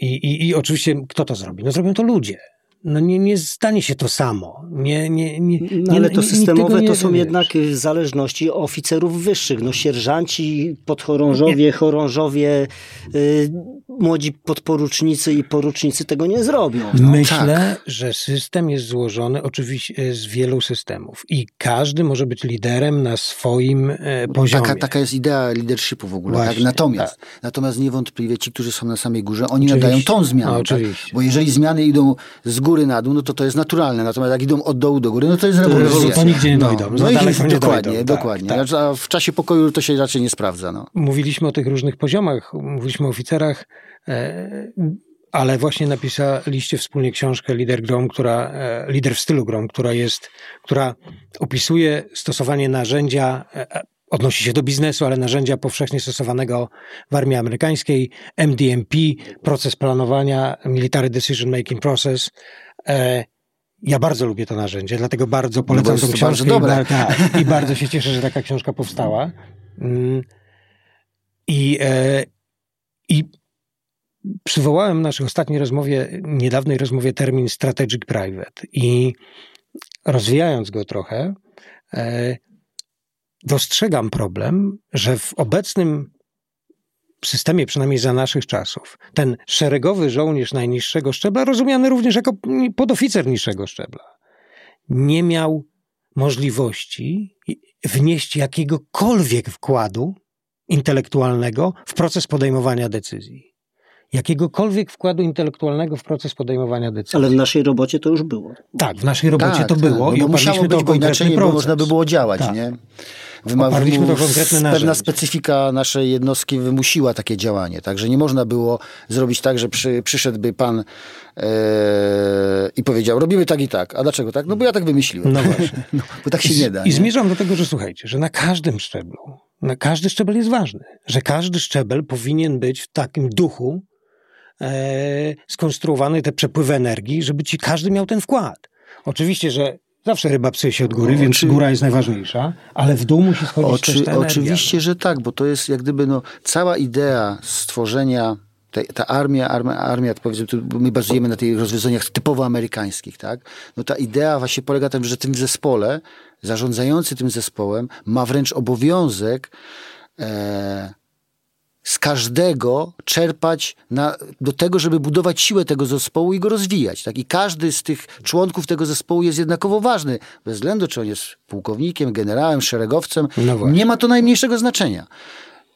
I, i, I oczywiście kto to zrobi? No zrobią to ludzie no nie, nie stanie się to samo. Nie, nie, nie, no, ale to systemowe to są jednak zależności oficerów wyższych. No sierżanci, podchorążowie, chorążowie, yy, młodzi podporucznicy i porucznicy tego nie zrobią. No, Myślę, tak. że system jest złożony oczywiście z wielu systemów i każdy może być liderem na swoim e, poziomie. Taka, taka jest idea leadershipu w ogóle. Tak? Właśnie, tak? Natomiast, tak. natomiast niewątpliwie ci, którzy są na samej górze, oni oczywiście. nadają tą zmianę. No, tak? Bo jeżeli zmiany idą z góry na dół, no to to jest naturalne. Natomiast jak idą od dołu do góry, no to jest rewolucja. To nigdzie nie no. dojdą. No, no i dokładnie, dojdą. dokładnie. Tak, tak. A w czasie pokoju to się raczej nie sprawdza. No. Mówiliśmy o tych różnych poziomach, mówiliśmy o oficerach, e, ale właśnie napisaliście wspólnie książkę Lider Grom, która, e, Lider w stylu Grom, która jest, która opisuje stosowanie narzędzia e, odnosi się do biznesu, ale narzędzia powszechnie stosowanego w armii amerykańskiej, MDMP, proces planowania, Military Decision Making Process. E, ja bardzo lubię to narzędzie, dlatego bardzo no polecam no tą książkę bardzo i, tak, i, bardzo się cieszę, że taka książka powstała. Mm, I, e, i przywołałem w naszej ostatniej rozmowie, niedawnej rozmowie termin strategic private i rozwijając go trochę, e, dostrzegam problem, że w obecnym systemie, przynajmniej za naszych czasów, ten szeregowy żołnierz najniższego szczebla, rozumiany również jako podoficer niższego szczebla, nie miał możliwości wnieść jakiegokolwiek wkładu intelektualnego w proces podejmowania decyzji. Jakiegokolwiek wkładu intelektualnego w proces podejmowania decyzji. Ale w naszej robocie to już było. Tak, w naszej robocie tak, to tak, było. No, i musiało być, bo inaczej nie można by było działać, tak. nie? Oparliśmy to konkretne narzędzie. Pewna specyfika naszej jednostki wymusiła takie działanie, także nie można było zrobić tak, że przy, przyszedłby pan e, i powiedział, robimy tak i tak. A dlaczego tak? No bo ja tak wymyśliłem. No właśnie. no, bo tak się I, nie da. I nie? zmierzam do tego, że słuchajcie, że na każdym szczeblu, na każdy szczebel jest ważny, że każdy szczebel powinien być w takim duchu skonstruowane te przepływy energii, żeby ci każdy miał ten wkład. Oczywiście, że Zawsze ryba psuje się od góry, no, więc góra jest najważniejsza, ale w dół musi schodzić Oczy, też ta energia. Oczywiście, że tak, bo to jest jak gdyby no, cała idea stworzenia ta, ta armia, armia, armia powiedzmy, my bazujemy na tych rozwiązaniach typowo amerykańskich, tak? No ta idea właśnie polega na tym, że tym zespole, zarządzający tym zespołem ma wręcz obowiązek e, z każdego czerpać na, do tego, żeby budować siłę tego zespołu i go rozwijać. Tak? I każdy z tych członków tego zespołu jest jednakowo ważny, bez względu czy on jest pułkownikiem, generałem, szeregowcem. No nie ma to najmniejszego znaczenia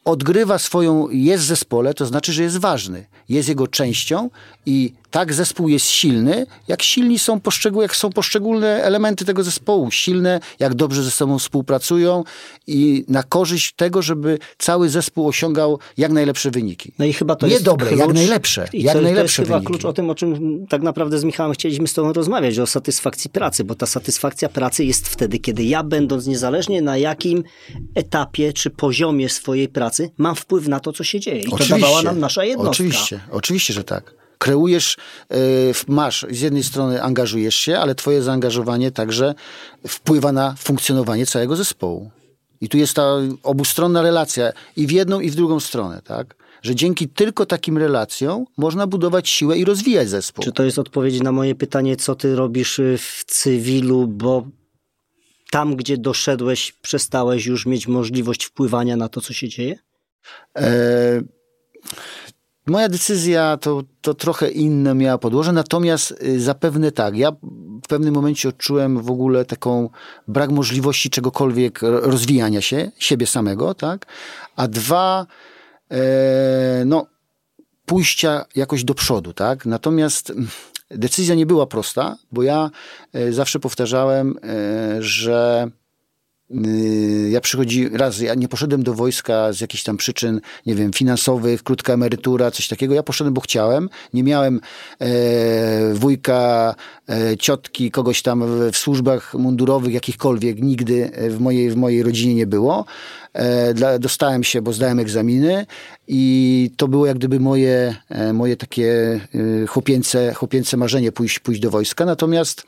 odgrywa swoją, jest w zespole, to znaczy, że jest ważny, jest jego częścią i tak zespół jest silny, jak silni są poszczególne, jak są poszczególne elementy tego zespołu, silne, jak dobrze ze sobą współpracują i na korzyść tego, żeby cały zespół osiągał jak najlepsze wyniki. No i chyba to Nie jest dobre, klucz, jak najlepsze. I jak to, najlepsze to jest chyba wyniki. klucz o tym, o czym tak naprawdę z Michałem chcieliśmy z tobą rozmawiać, o satysfakcji pracy, bo ta satysfakcja pracy jest wtedy, kiedy ja będąc niezależnie na jakim etapie czy poziomie swojej pracy, mam wpływ na to, co się dzieje. I oczywiście, to dawała nam nasza jednostka. Oczywiście, oczywiście, że tak. Kreujesz, e, masz, z jednej strony angażujesz się, ale twoje zaangażowanie także wpływa na funkcjonowanie całego zespołu. I tu jest ta obustronna relacja i w jedną, i w drugą stronę, tak? Że dzięki tylko takim relacjom można budować siłę i rozwijać zespół. Czy to jest odpowiedź na moje pytanie, co ty robisz w cywilu, bo tam, gdzie doszedłeś, przestałeś już mieć możliwość wpływania na to, co się dzieje? E Moja decyzja to, to trochę inne miała podłoże, natomiast y, zapewne tak. Ja w pewnym momencie odczułem w ogóle taką brak możliwości czegokolwiek rozwijania się, siebie samego, tak? A dwa, e, no, pójścia jakoś do przodu, tak? Natomiast mm, decyzja nie była prosta, bo ja e, zawsze powtarzałem, e, że ja przychodzi raz, ja nie poszedłem do wojska z jakichś tam przyczyn, nie wiem, finansowych, krótka emerytura, coś takiego. Ja poszedłem, bo chciałem. Nie miałem e, wujka, e, ciotki, kogoś tam w, w, służbach mundurowych, jakichkolwiek, nigdy w mojej, w mojej rodzinie nie było. E, dla, dostałem się, bo zdałem egzaminy i to było jak gdyby moje, e, moje takie e, chłopięce, chłopięce marzenie pójść, pójść do wojska. Natomiast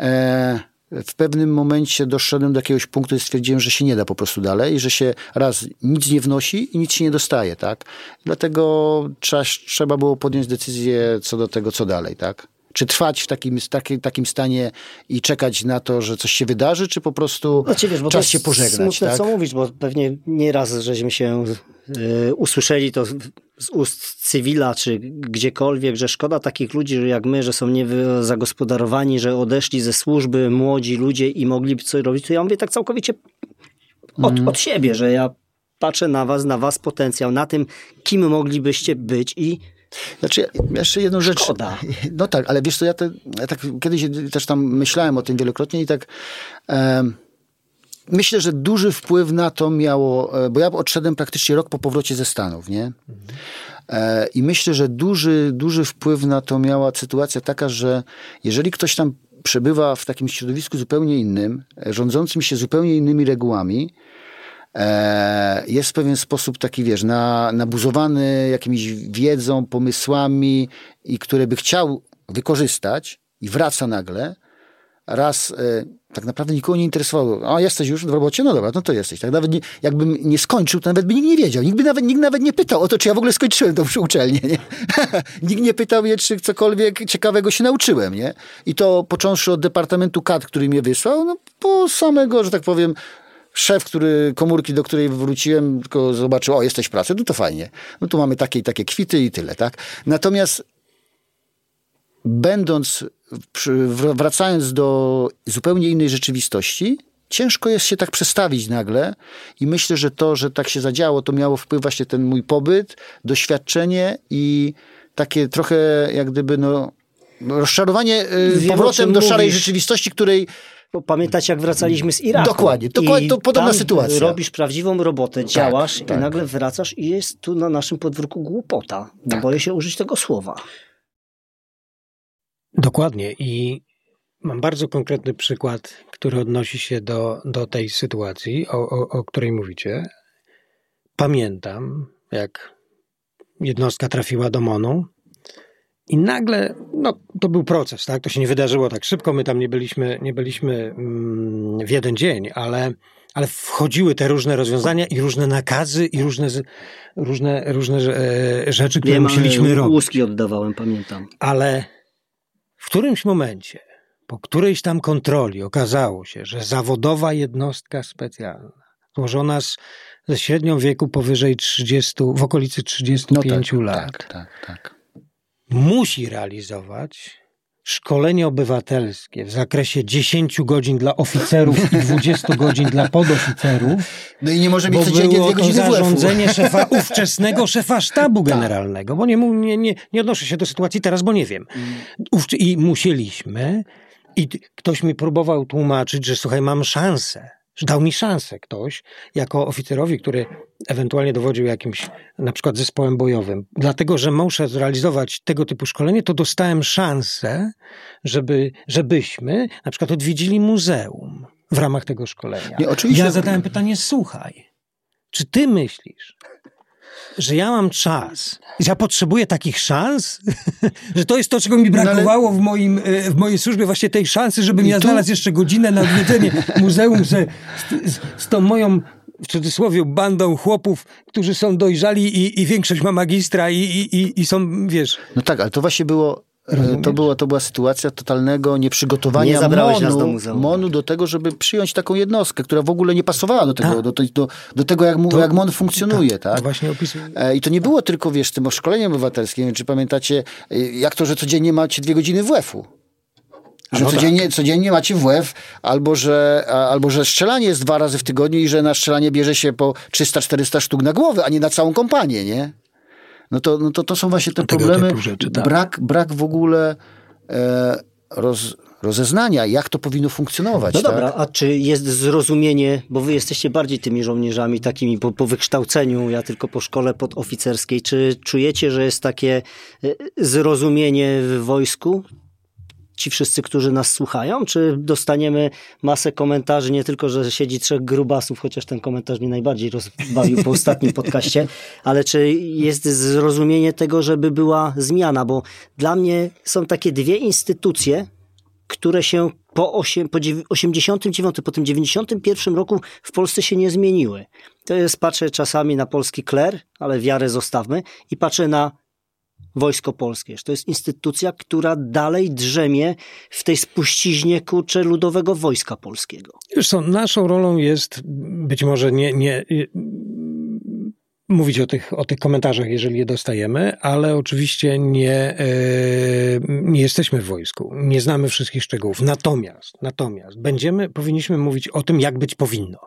e, w pewnym momencie doszedłem do jakiegoś punktu i stwierdziłem, że się nie da po prostu dalej, że się raz nic nie wnosi i nic się nie dostaje, tak? Dlatego trzeba, trzeba było podjąć decyzję co do tego, co dalej, tak? Czy trwać w takim, takim, takim stanie i czekać na to, że coś się wydarzy, czy po prostu no, wiesz, czas się pożegnać? Smutne, tak? co mówić, bo pewnie nieraz żeśmy się usłyszeli to z ust cywila, czy gdziekolwiek, że szkoda takich ludzi jak my, że są niezagospodarowani, że odeszli ze służby młodzi ludzie i mogliby coś robić. To ja mówię tak całkowicie od, mm. od siebie, że ja patrzę na was, na was potencjał, na tym, kim moglibyście być i znaczy, jeszcze jedną rzecz. Szkoda. No tak, ale wiesz co, ja, te, ja tak kiedyś też tam myślałem o tym wielokrotnie i tak e, myślę, że duży wpływ na to miało, e, bo ja odszedłem praktycznie rok po powrocie ze Stanów, nie? E, I myślę, że duży, duży wpływ na to miała sytuacja taka, że jeżeli ktoś tam przebywa w takim środowisku zupełnie innym, e, rządzącym się zupełnie innymi regułami, jest w pewien sposób taki, wiesz, na, nabuzowany jakimiś wiedzą, pomysłami i które by chciał wykorzystać i wraca nagle, raz e, tak naprawdę nikogo nie interesowało. A jesteś już w robocie? No dobra, no to jesteś. Tak nawet nie, jakbym nie skończył, to nawet by nikt nie wiedział. Nikt, by nawet, nikt nawet nie pytał o to, czy ja w ogóle skończyłem tą uczelnię. Nie? nikt nie pytał mnie, czy cokolwiek ciekawego się nauczyłem. Nie? I to począwszy od Departamentu KAD, który mnie wysłał, no po samego, że tak powiem, szef, który, komórki, do której wróciłem, tylko zobaczył, o, jesteś w pracy, no to fajnie. No tu mamy takie i takie kwity i tyle, tak? Natomiast będąc, wracając do zupełnie innej rzeczywistości, ciężko jest się tak przestawić nagle i myślę, że to, że tak się zadziało, to miało wpływ właśnie ten mój pobyt, doświadczenie i takie trochę jak gdyby no rozczarowanie y, Wiem, powrotem do szarej rzeczywistości, której Pamiętacie, jak wracaliśmy z Iraku. Dokładnie, dokładnie to podobna sytuacja. Robisz prawdziwą robotę, tak, działasz tak. i nagle wracasz i jest tu na naszym podwórku głupota. Tak. Boję się użyć tego słowa. Dokładnie i mam bardzo konkretny przykład, który odnosi się do, do tej sytuacji, o, o, o której mówicie. Pamiętam, jak jednostka trafiła do MONU I nagle, no to był proces, tak? To się nie wydarzyło tak szybko, my tam nie byliśmy, nie byliśmy mm, w jeden dzień, ale, ale wchodziły te różne rozwiązania i różne nakazy i różne, różne, różne e, rzeczy, które Wiem, musieliśmy robić. Łuski oddawałem, pamiętam. Ale w którymś momencie, po którejś tam kontroli okazało się, że zawodowa jednostka specjalna, złożona z, ze średnią wieku powyżej 30, w okolicy 35 no tak, lat, tak, tak, tak. musi realizować szkolenie obywatelskie w zakresie 10 godzin dla oficerów i 20 godzin dla podoficerów. No i nie może mieć codziennie dwie godziny to zarządzenie szefa, ówczesnego szefa sztabu tak. generalnego, bo nie, nie, nie, nie odnoszę się do sytuacji teraz, bo nie wiem. Mm. I musieliśmy i ktoś mi próbował tłumaczyć, że słuchaj, mam szansę dał mi szansę ktoś, jako oficerowi, który ewentualnie dowodził jakimś na przykład zespołem bojowym. Dlatego, że muszę zrealizować tego typu szkolenie, to dostałem szansę, żeby, żebyśmy na przykład odwiedzili muzeum w ramach tego szkolenia. Nie, oczywiście. Ja zadałem pytanie, słuchaj, czy ty myślisz, że ja mam czas, że ja potrzebuję takich szans, że to jest to, czego mi no brakowało w, moim, e, w mojej służbie, właśnie tej szansy, żebym ja tu... znalazł jeszcze godzinę na odwiedzenie muzeum z, z, z tą moją w cudzysłowie bandą chłopów, którzy są dojrzali i, i większość ma magistra i, i, i są, wiesz... No tak, ale to właśnie było to była, to była sytuacja totalnego nieprzygotowania nie MONU, do, MONu do tego, żeby przyjąć taką jednostkę, która w ogóle nie pasowała do tego, tak. do, do, do, tego jak, to, jak MON funkcjonuje. Tak, tak? Właśnie opisuję. I to nie było tylko, wiesz, tym szkoleniem obywatelskim. Czy pamiętacie, e, jak to, że codziennie macie dwie godziny WF-u? Że no codziennie, tak. codziennie macie WF, albo że, albo że strzelanie jest dwa razy w tygodniu i że na strzelanie bierze się po 300-400 sztuk na głowę, a nie na całą kompanię, nie? No to, no to, to są właśnie te problemy. Rzeczy, tak. brak, brak w ogóle e, roz, rozeznania, jak to powinno funkcjonować. No tak? dobra, a czy jest zrozumienie, bo wy jesteście bardziej tymi żołnierzami takimi po, po wykształceniu, ja tylko po szkole podoficerskiej, czy czujecie, że jest takie e, zrozumienie w wojsku? Ci wszyscy, którzy nas słuchają? Czy dostaniemy masę komentarzy, nie tylko, że siedzi trzech grubasów, chociaż ten komentarz mnie najbardziej rozbawił po ostatnim podcaście, ale czy jest zrozumienie tego, żeby była zmiana? Bo dla mnie są takie dwie instytucje, które się po, 8, po 89, po tym 91 roku w Polsce się nie zmieniły. To jest, patrzę czasami na polski kler, ale wiarę zostawmy, i patrzę na Wojsko Polskie. To jest instytucja, która dalej drzemie w tej spuściźnie kurcze ludowego Wojska Polskiego. Co, naszą rolą jest być może nie, nie mówić o tych, o tych komentarzach, jeżeli je dostajemy, ale oczywiście nie, nie jesteśmy w wojsku, nie znamy wszystkich szczegółów. Natomiast, natomiast będziemy, powinniśmy mówić o tym, jak być powinno.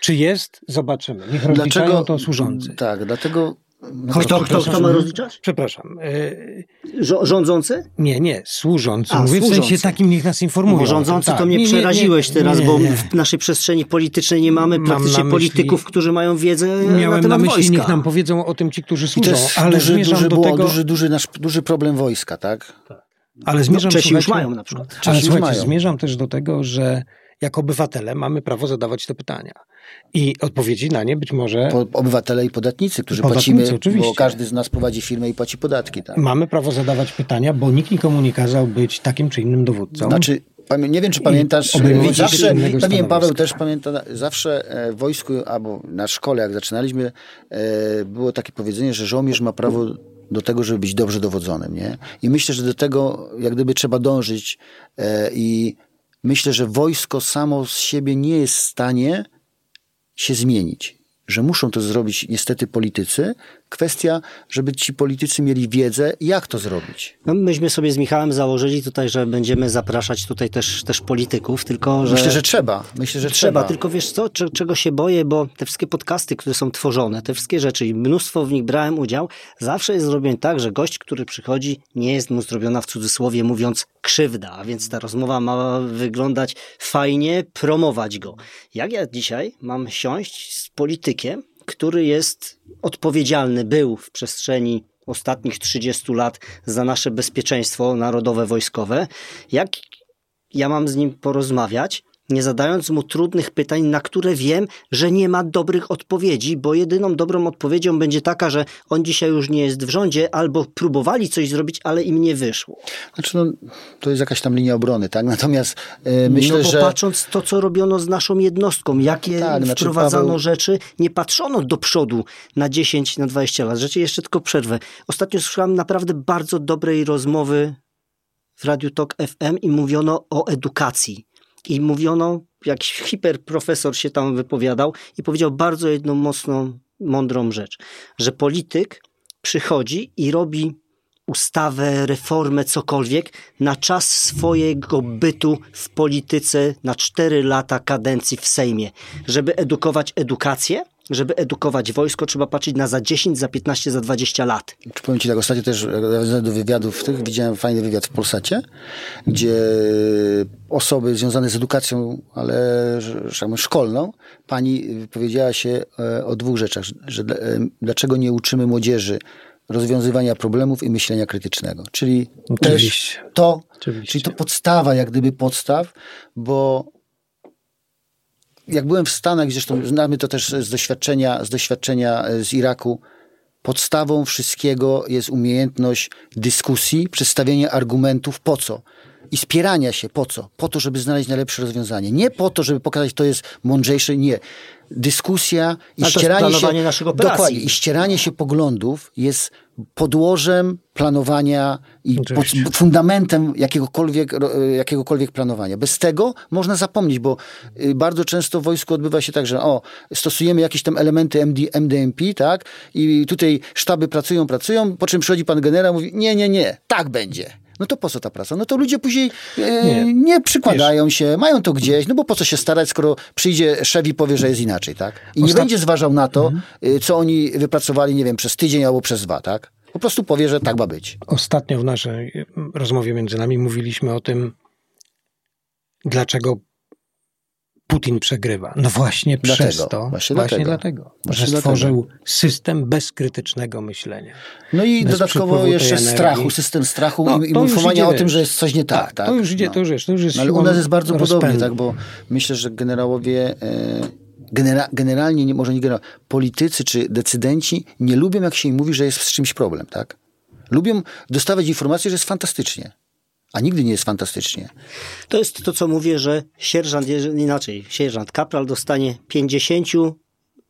Czy jest? Zobaczymy. Niech Dlaczego, to służący. Tak, dlatego no kto, kto, kto ma rozliczać? Przepraszam. E, rządzący? Nie, nie, służący. A, Mówię służący. w sensie takim, niech nas informują. Bo rządzący tak. to mnie nie, przeraziłeś nie, nie, teraz, bo w naszej przestrzeni politycznej nie mamy praktycznie myśli, polityków, którzy mają wiedzę miałem na temat na myśli, wojska. niech nam powiedzą o tym ci, którzy służą. I to jest ale duży, duży, do tego... duży, duży, nasz, duży problem wojska, tak? tak. Ale zmierzam, no, Czesi już mają na przykład. Ale słuchajcie, zmierzam też do tego, że jako obywatele mamy prawo zadawać te pytania. I odpowiedzi na nie być może. Po, obywatele i podatnicy, którzy podatnicy, płacimy, oczywiście. bo każdy z nas prowadzi firmę i płaci podatki. Tak? Mamy prawo zadawać pytania, bo nikt nikomu nie kazał być takim czy innym dowódcą. Znaczy, nie wiem, czy pamiętasz, zawsze, pewnie Paweł też pamięta, zawsze e, w wojsku albo na szkole, jak zaczynaliśmy, e, było takie powiedzenie, że żołnierz ma prawo do tego, żeby być dobrze dowodzonym, nie? I myślę, że do tego jak gdyby trzeba dążyć e, i myślę, że wojsko samo z siebie nie jest w stanie się zmienić. Że muszą to zrobić niestety politycy. Kwestia, żeby ci politycy mieli wiedzę, jak to zrobić. No, myśmy sobie z Michałem założyli tutaj, że będziemy zapraszać tutaj też, też polityków, tylko że... Myślę, że trzeba. Myślę, że trzeba. trzeba. Tylko wiesz co, czego się boję, bo te wszystkie podcasty, które są tworzone, te wszystkie rzeczy i mnóstwo w nich brałem udział, zawsze jest zrobione tak, że gość, który przychodzi, nie jest mu zrobiona w cudzysłowie mówiąc krzywda, a więc ta rozmowa ma wyglądać fajnie, promować go. Jak ja dzisiaj mam siąść z politykiem, który jest odpowiedzialny, był w przestrzeni ostatnich 30 lat za nasze bezpieczeństwo narodowe, wojskowe, jak ja mam z nim porozmawiać, nie zadając mu trudnych pytań, na które wiem, że nie ma dobrych odpowiedzi, bo jedyną dobrą odpowiedzią będzie taka, że on dzisiaj już nie jest w rządzie, albo próbowali coś zrobić, ale im nie wyszło. Znaczy, no, to jest jakaś tam linia obrony, tak? Natomiast e, myślę, no bo że... patrząc to, co robiono z naszą jednostką, jakie Tak, znaczy wprowadzano Paweł- rzeczy, nie patrzono do przodu na 10, na 20 lat. Rzeczy jeszcze tylko przerwę. Ostatnio słyszałem naprawdę bardzo dobrej rozmowy w Radiu Tok FM i mówiono o edukacji. I mówiono, jakiś hiperprofesor się tam wypowiadał i powiedział bardzo jedną mocną, mądrą rzecz, że polityk przychodzi i robi ustawę, reformę, cokolwiek na czas swojego bytu w polityce na 4 lata kadencji w Sejmie. Żeby edukować edukację, żeby edukować wojsko, trzeba patrzeć na za 10, za 15, za 20 lat. Czy powiem Ci tak, ostatnio też nawiązując do wywiadów tych, widziałem fajny wywiad w Polsacie, gdzie osoby związane z edukacją, ale tak szkolną, pani powiedziała się e, o dwóch rzeczach, że, że dla- e, dlaczego nie uczymy młodzieży rozwiązywania problemów i myślenia krytycznego. Czyli też Oczywiście. to, Oczywiście. czyli to podstawa, jak gdyby podstaw, bo jak byłem w Stanach, zresztą znamy to też z doświadczenia, z doświadczenia e, z Iraku, podstawą wszystkiego jest umiejętność dyskusji, przedstawienia argumentów po co. I spierania się po co? Po to, żeby znaleźć najlepsze rozwiązanie. Nie po to, żeby pokazać, to jest mądrzejsze, nie. Dyskusja i Ale ścieranie się. Dokładnie. I ścieranie się poglądów jest podłożem planowania i pod, fundamentem jakiegokolwiek, ro- jakiegokolwiek planowania. Bez tego można zapomnieć, bo y, bardzo często w wojsku odbywa się tak, że o, stosujemy jakieś tam elementy MD, MDMP, tak? I tutaj sztaby pracują, pracują, po czym przychodzi pan generał i mówi, nie, nie, nie, tak będzie. No to po co ta praca? No to ludzie później e, nie. Nie. przykładają się, mają to gdzieś, no bo po co się starać, skoro przyjdzie szef i powie, że jest inaczej, tak? I nie Ostat- będzie zważał na to, y, co oni wypracowali, nie wiem, przez tydzień albo przez dwa, tak? Po prostu powie, że tak ma być. Ostatnio w naszej mm, rozmowie między nami mówiliśmy o tym, dlaczego Putin przegrywa. No właśnie Dlatego. przez to, Właśnie właśnie, dlatego. dlatego, Właśnie że dlatego. stworzył system bezkrytycznego myślenia. No i Bez dodatkowo jeszcze strachu, system strachu No, i, informowania o tym, że jest coś nie tak. tak? To już idzie, No. to już jest, to już jest No, ale u nas jest bardzo podobnie, rozpędu. tak, bo myślę, że generałowie, e, genera, generalnie, nie, może nie generał, politycy czy decydenci nie lubią, jak się im mówi, że jest z czymś problem, tak? Lubią dostawać informację, że jest fantastycznie, a nigdy nie jest fantastycznie. To jest to, co mówię, że sierżant, inaczej, sierżant, kapral dostanie 50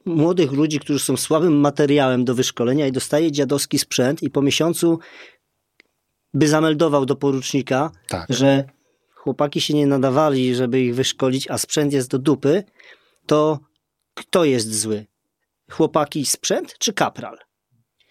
młodych ludzi, którzy są słabym materiałem do wyszkolenia i dostaje dziadowski sprzęt i po miesiącu by zameldował do porucznika, Tak. że chłopaki się nie nadawali, żeby ich wyszkolić, a sprzęt jest do dupy, to kto jest zły? Chłopaki sprzęt czy kapral?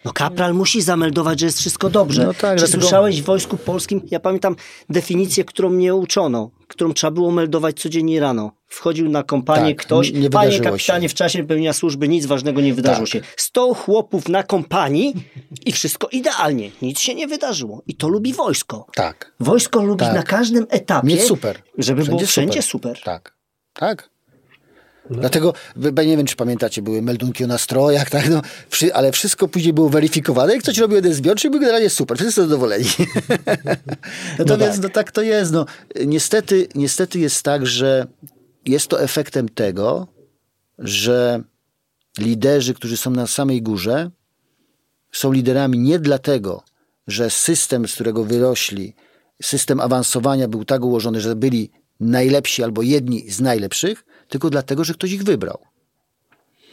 No kapral musi zameldować, że jest wszystko dobrze. No tak, Czy dlatego- słyszałeś w Wojsku Polskim? Ja pamiętam definicję, którą mnie uczono, którą trzeba było meldować codziennie rano. Wchodził na kompanię Tak, ktoś, nie- nie panie kapitanie, się. w czasie pełnienia służby nic ważnego nie wydarzyło Tak. się. 100 chłopów na kompanii i wszystko idealnie. Nic się nie wydarzyło. I to lubi wojsko. Tak. Wojsko lubi Tak. na każdym etapie, Mieć super. żeby było wszędzie super. Tak. Tak. Dlatego, wy- nie wiem, czy pamiętacie, były meldunki o nastrojach, tak, no, ale wszystko później było weryfikowane. Jak ktoś robił jeden zbiorczy, był generalnie super, wszyscy są zadowoleni. Natomiast no tak. to jest. No, niestety, niestety jest tak, że jest to efektem tego, że liderzy, którzy są na samej górze, są liderami nie dlatego, że system, z którego wyrośli, system awansowania był tak ułożony, że byli najlepsi albo jedni z najlepszych, tylko dlatego, że ktoś ich wybrał.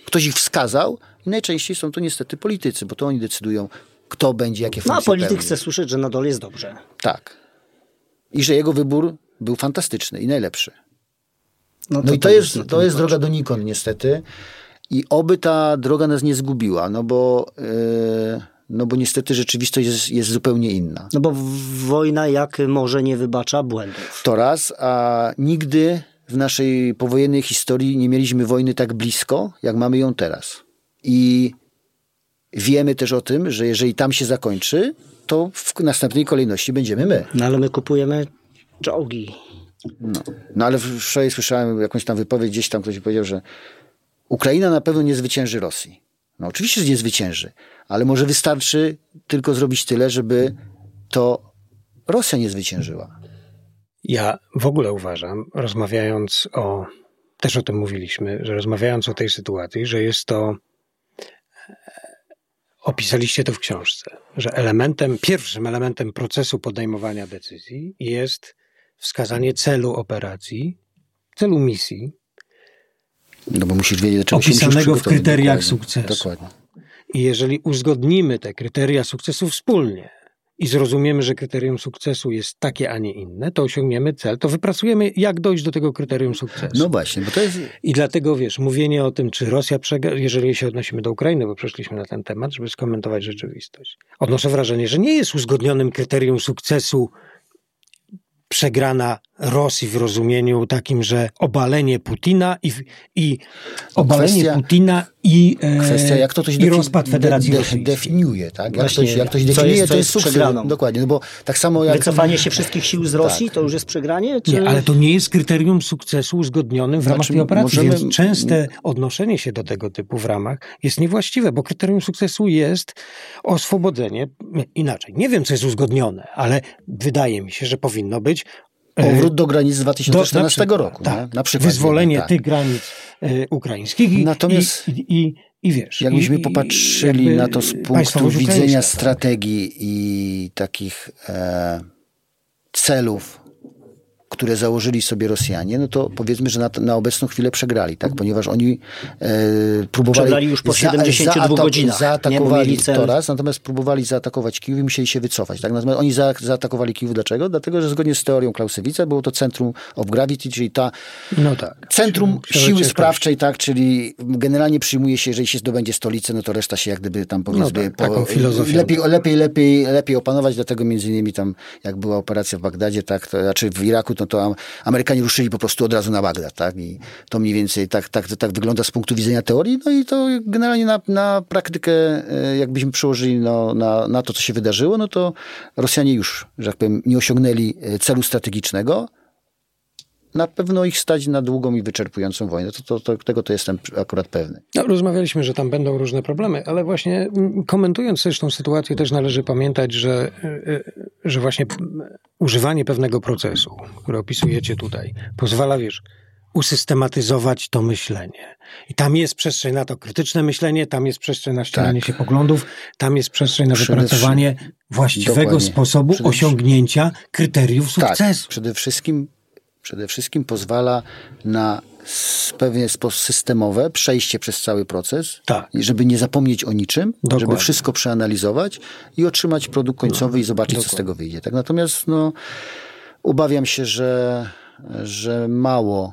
Ktoś ich wskazał i najczęściej są to niestety politycy, bo to oni decydują, kto będzie, jakie No a funkcje polityk pełni. chce słyszeć, że na dole jest dobrze. Tak. I że jego wybór był fantastyczny i najlepszy. No, i to też jest, na to jest droga donikąd niestety. I oby ta droga nas nie zgubiła, no bo, yy, no bo niestety rzeczywistość jest, jest zupełnie inna. No bo wojna jak może nie wybacza błędów. To raz, a nigdy w naszej powojennej historii nie mieliśmy wojny tak blisko, jak mamy ją teraz. I wiemy też o tym, że jeżeli tam się zakończy, to w następnej kolejności będziemy my. No ale my kupujemy czołgi. No, no ale wczoraj słyszałem jakąś tam wypowiedź, gdzieś tam ktoś powiedział, że Ukraina na pewno nie zwycięży Rosji. No oczywiście, że nie zwycięży, ale może wystarczy tylko zrobić tyle, żeby to Rosja nie zwyciężyła. Ja w ogóle uważam, rozmawiając o, też o tym mówiliśmy, że rozmawiając o tej sytuacji, że jest to, opisaliście to w książce, że elementem, pierwszym elementem procesu podejmowania decyzji jest wskazanie celu operacji, celu misji. No bo musisz wiedzieć, do czego opisanego w kryteriach dokładnie, sukcesu. Dokładnie. I jeżeli uzgodnimy te kryteria sukcesu wspólnie, i zrozumiemy, że kryterium sukcesu jest takie, a nie inne, to osiągniemy cel, to wypracujemy, jak dojść do tego kryterium sukcesu. No właśnie, bo to jest... I dlatego, wiesz, mówienie o tym, czy Rosja przegra, jeżeli się odnosimy do Ukrainy, bo przeszliśmy na ten temat, żeby skomentować rzeczywistość. Odnoszę wrażenie, że nie jest uzgodnionym kryterium sukcesu przegrana Rosji w rozumieniu takim, że obalenie Putina i, i obalenie kwestia, Putina i, e, kwestia, jak to i rozpad Federacji de, de, definiuje, tak? Jak, Właśnie, ktoś, jak ktoś definiuje, jest, to jest sukces. Dokładnie, no bo tak samo jak... Wycofanie się wszystkich sił z Rosji, tak. to już jest przegranie? Czy... Nie, ale to nie jest kryterium sukcesu uzgodnionym w ramach znaczy, tej operacji, możemy... więc częste odnoszenie się do tego typu w ramach jest niewłaściwe, bo kryterium sukcesu jest oswobodzenie, inaczej, nie wiem, co jest uzgodnione, ale wydaje mi się, że powinno być Powrót do granic z 2014 do, roku. Tak, na przykład. Wyzwolenie tak. tych granic e, ukraińskich. I, Natomiast i, i, i wiesz. Jakbyśmy i, popatrzyli na to z punktu widzenia strategii i takich e, celów które założyli sobie Rosjanie, no to powiedzmy, że na, na obecną chwilę przegrali, tak? Ponieważ oni e, próbowali... Przegrali już po 72 za, godzinach. Zaatakowali to raz, natomiast próbowali zaatakować Kijów i musieli się wycofać, tak? Natomiast oni za, zaatakowali Kijów dlaczego? Dlatego, że zgodnie z teorią Clausewitza było to centrum of gravity, czyli ta no tak, centrum siły sprawczej, tak? Czyli generalnie przyjmuje się, jeżeli się zdobędzie stolicę, no to reszta się jak gdyby tam powiedzmy... No tak, po, taką filozofię. Lepiej, lepiej, lepiej, lepiej opanować, dlatego między innymi tam, jak była operacja w Bagdadzie, tak? To, znaczy w Iraku, no to Amerykanie ruszyli po prostu od razu na Bagdad, tak? I to mniej więcej tak, tak, tak wygląda z punktu widzenia teorii, no i to generalnie na, na praktykę, e, jakbyśmy przełożyli no, na, na to, co się wydarzyło, no to Rosjanie już, że tak powiem, nie osiągnęli e, celu strategicznego, na pewno ich stać na długą i wyczerpującą wojnę. To, to, to, tego to jestem akurat pewny. No, rozmawialiśmy, że tam będą różne problemy, ale właśnie mm, komentując też tą sytuację, też należy pamiętać, że, e, e, że właśnie używanie pewnego procesu, który opisujecie tutaj, pozwala, wiesz, usystematyzować to myślenie. I tam jest przestrzeń na to krytyczne myślenie, tam jest przestrzeń na ścielenie tak. się poglądów, tam jest przestrzeń na wypracowanie właściwego Dokładnie. sposobu osiągnięcia kryteriów tak. sukcesu. Tak. Przede wszystkim Przede wszystkim pozwala na pewien sposób systemowe przejście przez cały proces, tak. żeby nie zapomnieć o niczym, Dokładnie. żeby wszystko przeanalizować i otrzymać produkt końcowy no, i zobaczyć, Dokładnie. co z tego wyjdzie. Tak? Natomiast no, obawiam się, że, że mało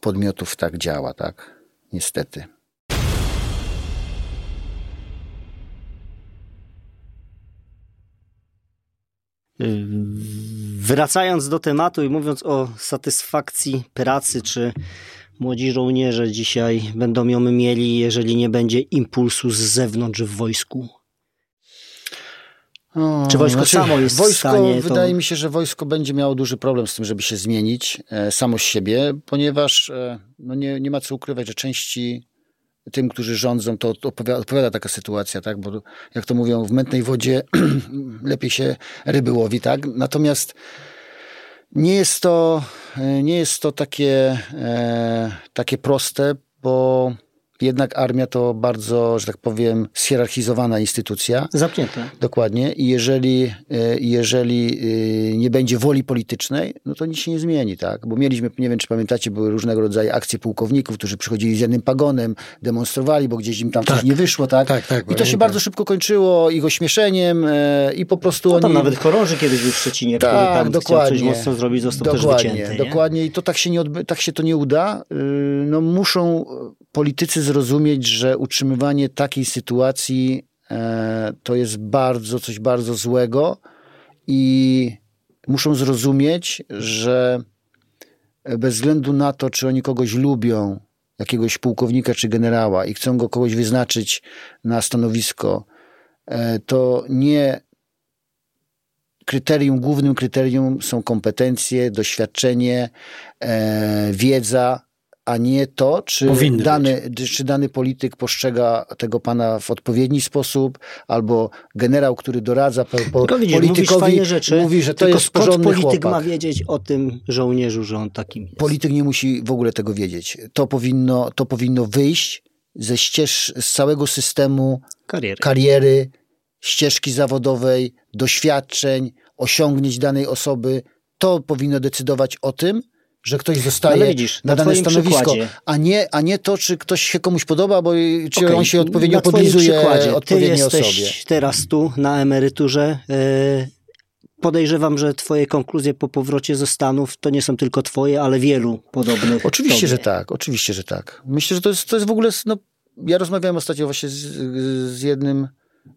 podmiotów tak działa, tak? Niestety. Wracając do tematu i mówiąc o satysfakcji pracy, czy młodzi żołnierze dzisiaj będą ją mieli, jeżeli nie będzie impulsu z zewnątrz w wojsku? O, czy wojsko znaczy, samo jest wojsko, w stanie? Wydaje mi się, że wojsko będzie miało duży problem z tym, żeby się zmienić e, samo z siebie, ponieważ e, no nie, nie ma co ukrywać, że części tym, którzy rządzą, to odpowiada, odpowiada, taka sytuacja, tak? Bo jak to mówią, w mętnej wodzie lepiej się ryby łowi, tak? Natomiast nie jest to, nie jest to takie, e, takie proste, bo jednak armia to bardzo, że tak powiem, schierarchizowana instytucja. Zamknięta. Dokładnie. I jeżeli, e, jeżeli e, nie będzie woli politycznej, no to nic się nie zmieni, tak? Bo mieliśmy, nie wiem czy pamiętacie, były różnego rodzaju akcje pułkowników, którzy przychodzili z jednym pagonem, demonstrowali, bo gdzieś im tam tak. coś nie wyszło, tak? tak, tak I to się bardzo szybko kończyło ich ośmieszeniem e, i po prostu no, tam oni... nawet chorąży kiedyś był w Szczecinie, tak, który tam dokładnie, chciał coś mocno zrobić, został dokładnie, też wycięty. Dokładnie. I to tak się, nie odby- tak się to nie uda. Y, no muszą politycy zrozumieć, że utrzymywanie takiej sytuacji e, to jest bardzo, coś bardzo złego i muszą zrozumieć, że bez względu na to, czy oni kogoś lubią, jakiegoś pułkownika czy generała i chcą go kogoś wyznaczyć na stanowisko, e, to nie kryterium, głównym kryterium są kompetencje, doświadczenie, e, wiedza, a nie to, czy dany, czy dany polityk postrzega tego pana w odpowiedni sposób, albo generał, który doradza po, po widzisz, politykowi, rzeczy, mówi, że to jest porządny polityk chłopak. ma wiedzieć o tym żołnierzu, że on takim jest? Polityk nie musi w ogóle tego wiedzieć. To powinno, to powinno wyjść ze ścież, z całego systemu kariery. kariery, ścieżki zawodowej, doświadczeń, osiągnięć danej osoby. To powinno decydować o tym, że ktoś zostaje widzisz, na, na dane stanowisko, a nie, a nie to, czy ktoś się komuś podoba, bo czy okay, on się odpowiednio podlizuje odpowiedniej Ty jesteś osobie. teraz tu na emeryturze. Yy, podejrzewam, że twoje konkluzje po powrocie ze Stanów to nie są tylko twoje, ale wielu podobnych. Oczywiście, tobie. że tak. Oczywiście, że tak. Myślę, że to jest, to jest w ogóle... No, ja rozmawiałem ostatnio właśnie z, z jednym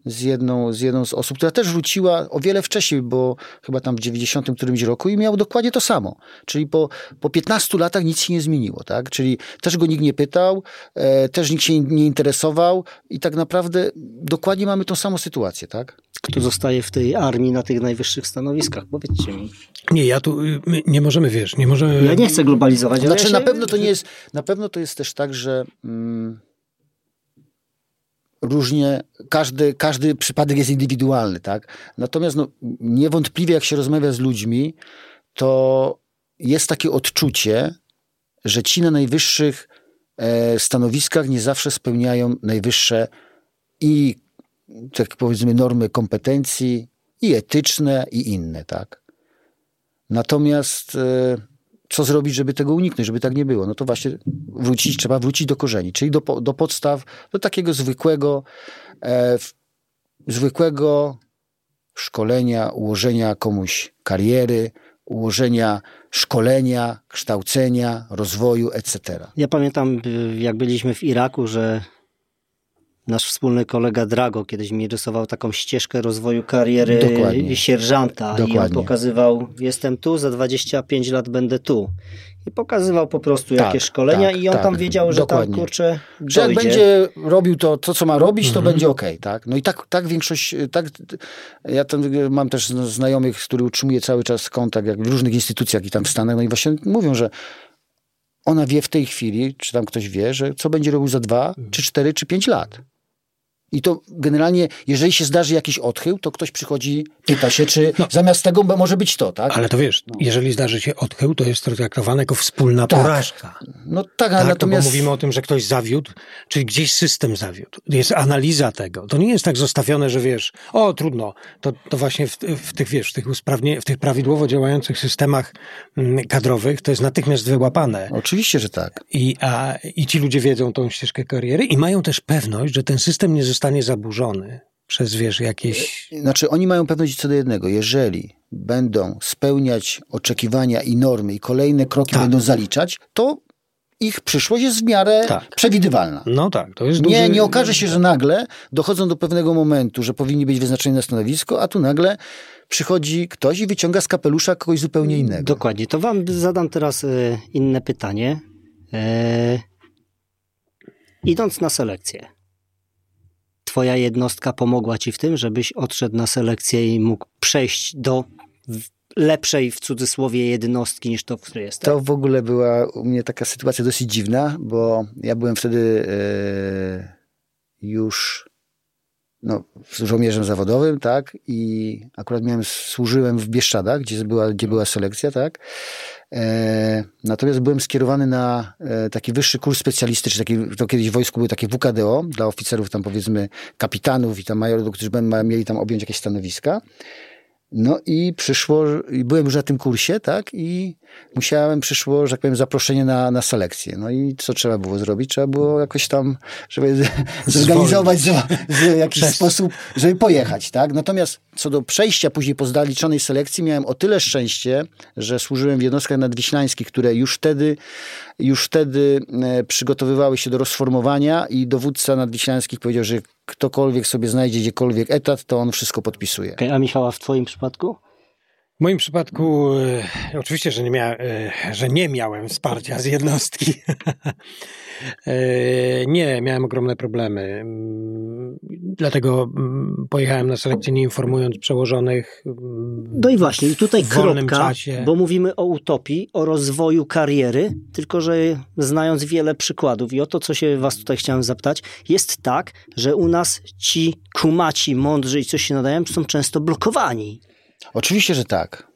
z jedną, z jedną z osób, która też wróciła o wiele wcześniej, bo chyba tam w 90 którymś roku i miał dokładnie to samo. Czyli po, po 15 latach nic się nie zmieniło, tak? Czyli też go nikt nie pytał, e, też nikt się nie interesował i tak naprawdę dokładnie mamy tą samą sytuację, tak? Kto zostaje w tej armii na tych najwyższych stanowiskach? Powiedzcie mi. Nie, ja tu, nie możemy, wiesz, nie możemy... Ja nie chcę globalizować. Znaczy ja się... na pewno to nie jest, na pewno to jest też tak, że... Mm, różnie, każdy, każdy przypadek jest indywidualny, tak? Natomiast no, niewątpliwie jak się rozmawia z ludźmi, to jest takie odczucie, że ci na najwyższych e, stanowiskach nie zawsze spełniają najwyższe i tak powiedzmy normy kompetencji i etyczne i inne, tak? Natomiast e, co zrobić, żeby tego uniknąć, żeby tak nie było? No to właśnie wrócić, trzeba wrócić do korzeni, czyli do, do podstaw, do takiego zwykłego, e, zwykłego szkolenia, ułożenia komuś kariery, ułożenia szkolenia, kształcenia, rozwoju, etc. Ja pamiętam, jak byliśmy w Iraku, że nasz wspólny kolega Drago kiedyś mi rysował taką ścieżkę rozwoju kariery Dokładnie. sierżanta Dokładnie. i on pokazywał, jestem tu, za 25 lat będę tu. I pokazywał po prostu tak, jakie szkolenia tak, i on tak, tam wiedział, że Dokładnie. tam kurczę dojdzie. Że jak będzie robił to, to co ma robić, to mhm. będzie ok, tak? No i tak, tak większość, tak, ja tam mam też znajomych, z których utrzymuję cały czas kontakt, jak w różnych instytucjach i tam w Stanach, no i właśnie mówią, że ona wie w tej chwili, czy tam ktoś wie, że co będzie robił za dwa, czy cztery, czy pięć lat. I to generalnie, jeżeli się zdarzy jakiś odchył, to ktoś przychodzi, pyta się, czy no. zamiast tego może być to, tak? Ale to wiesz, no. jeżeli zdarzy się odchył, to jest to traktowane jako wspólna tak. porażka. No tak, ale tak, natomiast... bo mówimy o tym, że ktoś zawiódł, czyli gdzieś system zawiódł. Jest analiza tego. To nie jest tak zostawione, że wiesz, o trudno, to, to właśnie w, w tych, wiesz, w tych, usprawnie, w tych prawidłowo działających systemach mm, kadrowych to jest natychmiast wyłapane. Oczywiście, że tak. I, a, I ci ludzie wiedzą tą ścieżkę kariery i mają też pewność, że ten system nie zostanie zostanie zaburzony przez, wiesz, jakieś... Znaczy, oni mają pewność co do jednego. Jeżeli będą spełniać oczekiwania i normy i kolejne kroki tak. będą zaliczać, to ich przyszłość jest w miarę tak. przewidywalna. No tak, to jest nie, duży... nie okaże się, że nagle dochodzą do pewnego momentu, że powinni być wyznaczeni na stanowisko, a tu nagle przychodzi ktoś i wyciąga z kapelusza kogoś zupełnie innego. Dokładnie. To wam zadam teraz y, inne pytanie. E... Idąc na selekcję, twoja jednostka pomogła ci w tym, żebyś odszedł na selekcję i mógł przejść do lepszej w cudzysłowie jednostki niż to, w której jesteś? To w ogóle była u mnie taka sytuacja dosyć dziwna, bo ja byłem wtedy e, już no, żołnierzem zawodowym, tak, i akurat miałem, służyłem w Bieszczadach, gdzie była, gdzie była selekcja, tak, e, natomiast byłem skierowany na e, taki wyższy kurs specjalistyczny, taki, to kiedyś w wojsku były takie WKDO, dla oficerów tam powiedzmy kapitanów i tam majorów, którzy mieli tam objąć jakieś stanowiska, no i przyszło, byłem już na tym kursie, tak, i musiałem, przyszło, że tak powiem, zaproszenie na, na selekcję. No i co trzeba było zrobić? Trzeba było jakoś tam, żeby zorganizować w jakiś sposób, żeby pojechać, tak. Natomiast co do przejścia później po zaliczonej selekcji, miałem o tyle szczęście, że służyłem w jednostkach nadwiślańskich, które już wtedy, już wtedy e, przygotowywały się do rozformowania i dowódca nadwiślańskich powiedział, że ktokolwiek sobie znajdzie gdziekolwiek etat, to on wszystko podpisuje. Okay, a Michała w twoim przypadku? W moim przypadku e, oczywiście, że nie, mia, e, że nie miałem wsparcia z jednostki. e, nie, miałem ogromne problemy. Mm, Dlatego mm, pojechałem na selekcję nie informując przełożonych. mm, No i właśnie, i tutaj kropka, czasie. bo mówimy o utopii, o rozwoju kariery, tylko że znając wiele przykładów i o to, co się was tutaj chciałem zapytać, jest tak, że u nas ci kumaci, mądrzy i coś się nadają, są często blokowani. Oczywiście, że tak.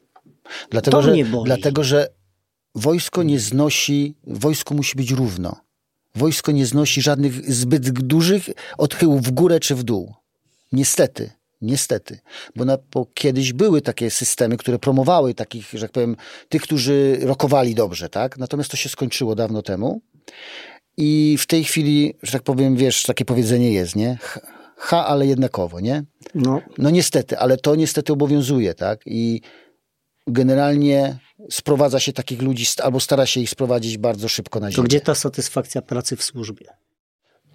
Dlatego, To że, dlatego, że wojsko nie znosi, wojsko musi być równo. Wojsko nie znosi żadnych zbyt dużych odchyłów w górę czy w dół. Niestety. Niestety, bo, na, bo kiedyś były takie systemy, które promowały takich, że tak powiem, tych, którzy rokowali dobrze, tak? Natomiast to się skończyło dawno temu. I w tej chwili, że tak powiem, wiesz, takie powiedzenie jest, nie? H, H ale jednakowo, nie? No, No niestety, ale to niestety obowiązuje, tak? I generalnie sprowadza się takich ludzi, albo stara się ich sprowadzić bardzo szybko na to ziemię. gdzie ta satysfakcja pracy w służbie?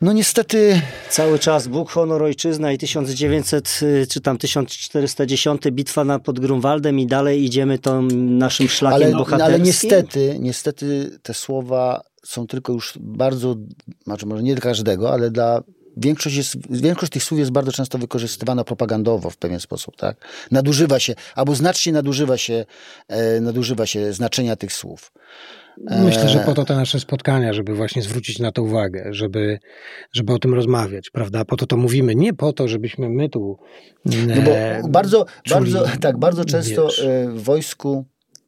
No niestety, Cały czas Bóg, honor, ojczyzna i 1900 y, czy tam 1410 bitwa na pod Grunwaldem i dalej idziemy tą naszym szlakiem ale, bohaterskim. ale niestety, niestety te słowa są tylko już bardzo, znaczy może nie dla każdego, ale dla większość jest, większość tych słów jest bardzo często wykorzystywana propagandowo w pewien sposób, tak? Nadużywa się, albo znacznie nadużywa się, e, nadużywa się znaczenia tych słów. Myślę, że E, po to te nasze spotkania, żeby właśnie zwrócić na to uwagę, żeby, żeby o tym rozmawiać, prawda? Po to to mówimy, nie po to, żebyśmy my tu. No bo e, bardzo, czuli, bardzo, tak, bardzo często wiesz. e, w wojsku,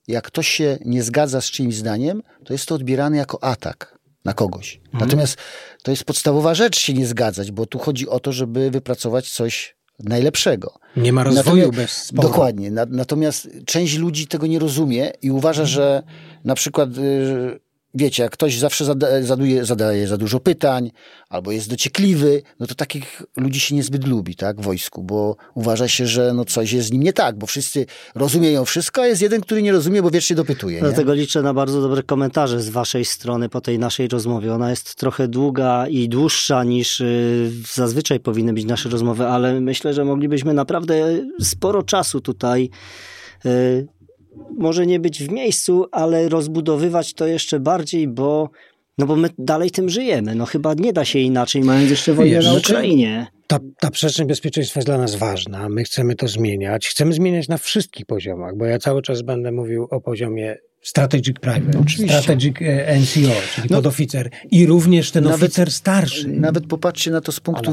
jak ktoś się nie zgadza z czyimś zdaniem, to jest to odbierane jako atak na kogoś. Mhm. Natomiast to jest podstawowa rzecz się nie zgadzać, bo tu chodzi o to, żeby wypracować coś najlepszego. Nie ma rozwoju Natomiast- bez sporu. Dokładnie. Na, natomiast część ludzi tego nie rozumie i uważa, że na przykład, y, wiecie, jak ktoś zawsze zada, zaduje, zadaje za dużo pytań albo jest dociekliwy, no to takich ludzi się niezbyt lubi, tak, w wojsku, bo uważa się, że no coś jest z nim nie tak, bo wszyscy rozumieją wszystko, a jest jeden, który nie rozumie, bo wiecznie dopytuje. Nie? Dlatego liczę na bardzo dobre komentarze z waszej strony po tej naszej rozmowie. Ona jest trochę długa i dłuższa niż y, zazwyczaj powinny być nasze rozmowy, ale myślę, że moglibyśmy naprawdę sporo czasu tutaj y, może nie być w miejscu, ale rozbudowywać to jeszcze bardziej, bo no bo my dalej tym żyjemy. No chyba nie da się inaczej, mając jeszcze wojnę Wiesz, na znaczy- Ukrainie. Ta, ta przestrzeń bezpieczeństwa jest dla nas ważna. My chcemy to zmieniać. Chcemy zmieniać na wszystkich poziomach, bo ja cały czas będę mówił o poziomie Strategic Private, Oczywiście. Strategic e, NCO, czyli No, podoficer i również ten nawet- oficer starszy. Nawet popatrzcie na to z punktu,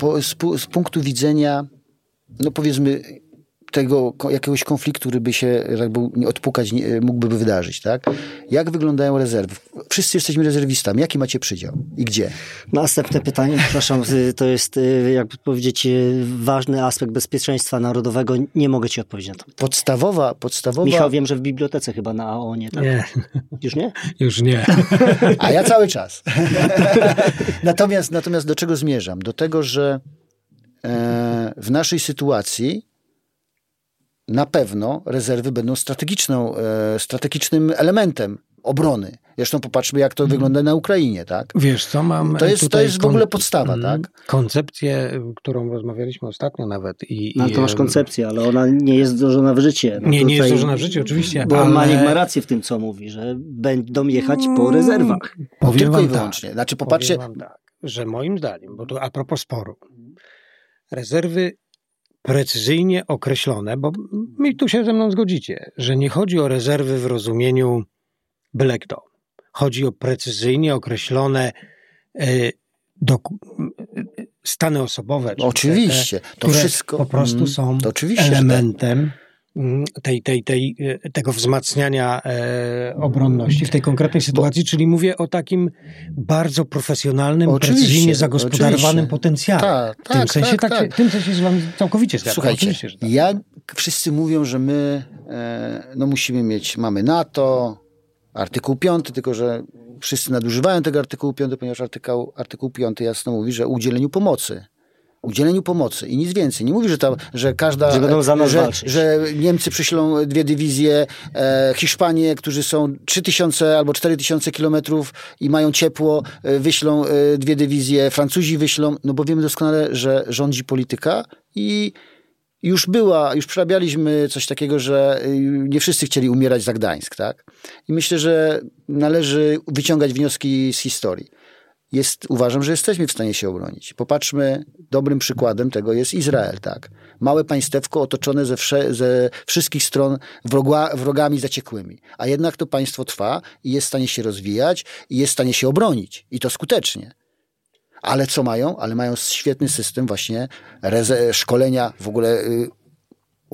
po, z, z punktu widzenia, no powiedzmy, tego jakiegoś konfliktu, który by się jakby nie odpukać nie, mógłby wydarzyć, tak? Jak wyglądają rezerwy? Wszyscy jesteśmy rezerwistami. Jaki macie przydział i gdzie? Następne pytanie, przepraszam, y, to jest, y, jakby powiedzieć, y, ważny aspekt bezpieczeństwa narodowego. Nie mogę ci odpowiedzieć na to. Podstawowa, podstawowa... Michał, wiem, że w bibliotece chyba na AONie, tak? Nie, Już nie? już nie. A ja cały czas. natomiast, natomiast do czego zmierzam? Do tego, że e, w naszej sytuacji na pewno rezerwy będą strategiczną, e, strategicznym elementem obrony. Zresztą popatrzmy, jak to wygląda na Ukrainie, tak? Wiesz co, mam To jest- to jest w ogóle podstawa, mm, tak? Koncepcję, którą rozmawialiśmy ostatnio nawet. I, No to masz em, koncepcję, ale ona nie jest wdrożona w życie. No Nie, nie jest złożona w życiu, oczywiście, Bo ale- Maniek ma rację w tym, co mówi, że będą jechać po rezerwach. Powiem Tylko wam i wyłącznie. Tak, Znaczy, popatrzcie, powiem wam tak, że moim zdaniem, bo tu a propos sporu, rezerwy precyzyjnie określone, bo mi tu się ze mną zgodzicie, że nie chodzi o rezerwy w rozumieniu byle kto. Chodzi o precyzyjnie określone e, doku- e, stany osobowe. Oczywiście. te, To wszystko- po prostu mm, są oczywiście, tak. elementem tej, tej, tej, e, tego wzmacniania e, obronności w tej konkretnej sytuacji, czyli mówię o takim bardzo profesjonalnym, precyzyjnie zagospodarowanym oczywiście. potencjale. Tak, w tym tak, sensie, tak, tak, tak. tym sensie z wami całkowicie zgadzam. Słuchajcie, tak. ja, wszyscy mówią, że my e, no musimy mieć, mamy NATO, artykuł 5, tylko że wszyscy nadużywają tego artykułu 5, ponieważ artykuł, artykuł 5 jasno mówi, że o udzieleniu pomocy. Udzieleniu pomocy i nic więcej. Nie mówi, że, ta, że każda. Że będą za nas że, walczyć. że Niemcy przyślą dwie dywizje, e, Hiszpanie, którzy są 3000 albo 4000 kilometrów i mają ciepło, e, wyślą e, dwie dywizje, Francuzi wyślą, no bo wiemy doskonale, że rządzi polityka i już była, już przerabialiśmy coś takiego, że y, nie wszyscy chcieli umierać za Gdańsk, tak? I myślę, że należy wyciągać wnioski z historii. Jest, uważam, że jesteśmy w stanie się obronić. Popatrzmy, dobrym przykładem tego jest Izrael, tak? Małe państewko otoczone ze, wsze, ze wszystkich stron wroga, wrogami zaciekłymi. A jednak to państwo trwa i jest w stanie się rozwijać i jest w stanie się obronić. I to skutecznie. Ale co mają? Ale mają świetny system właśnie szkolenia, w ogóle y,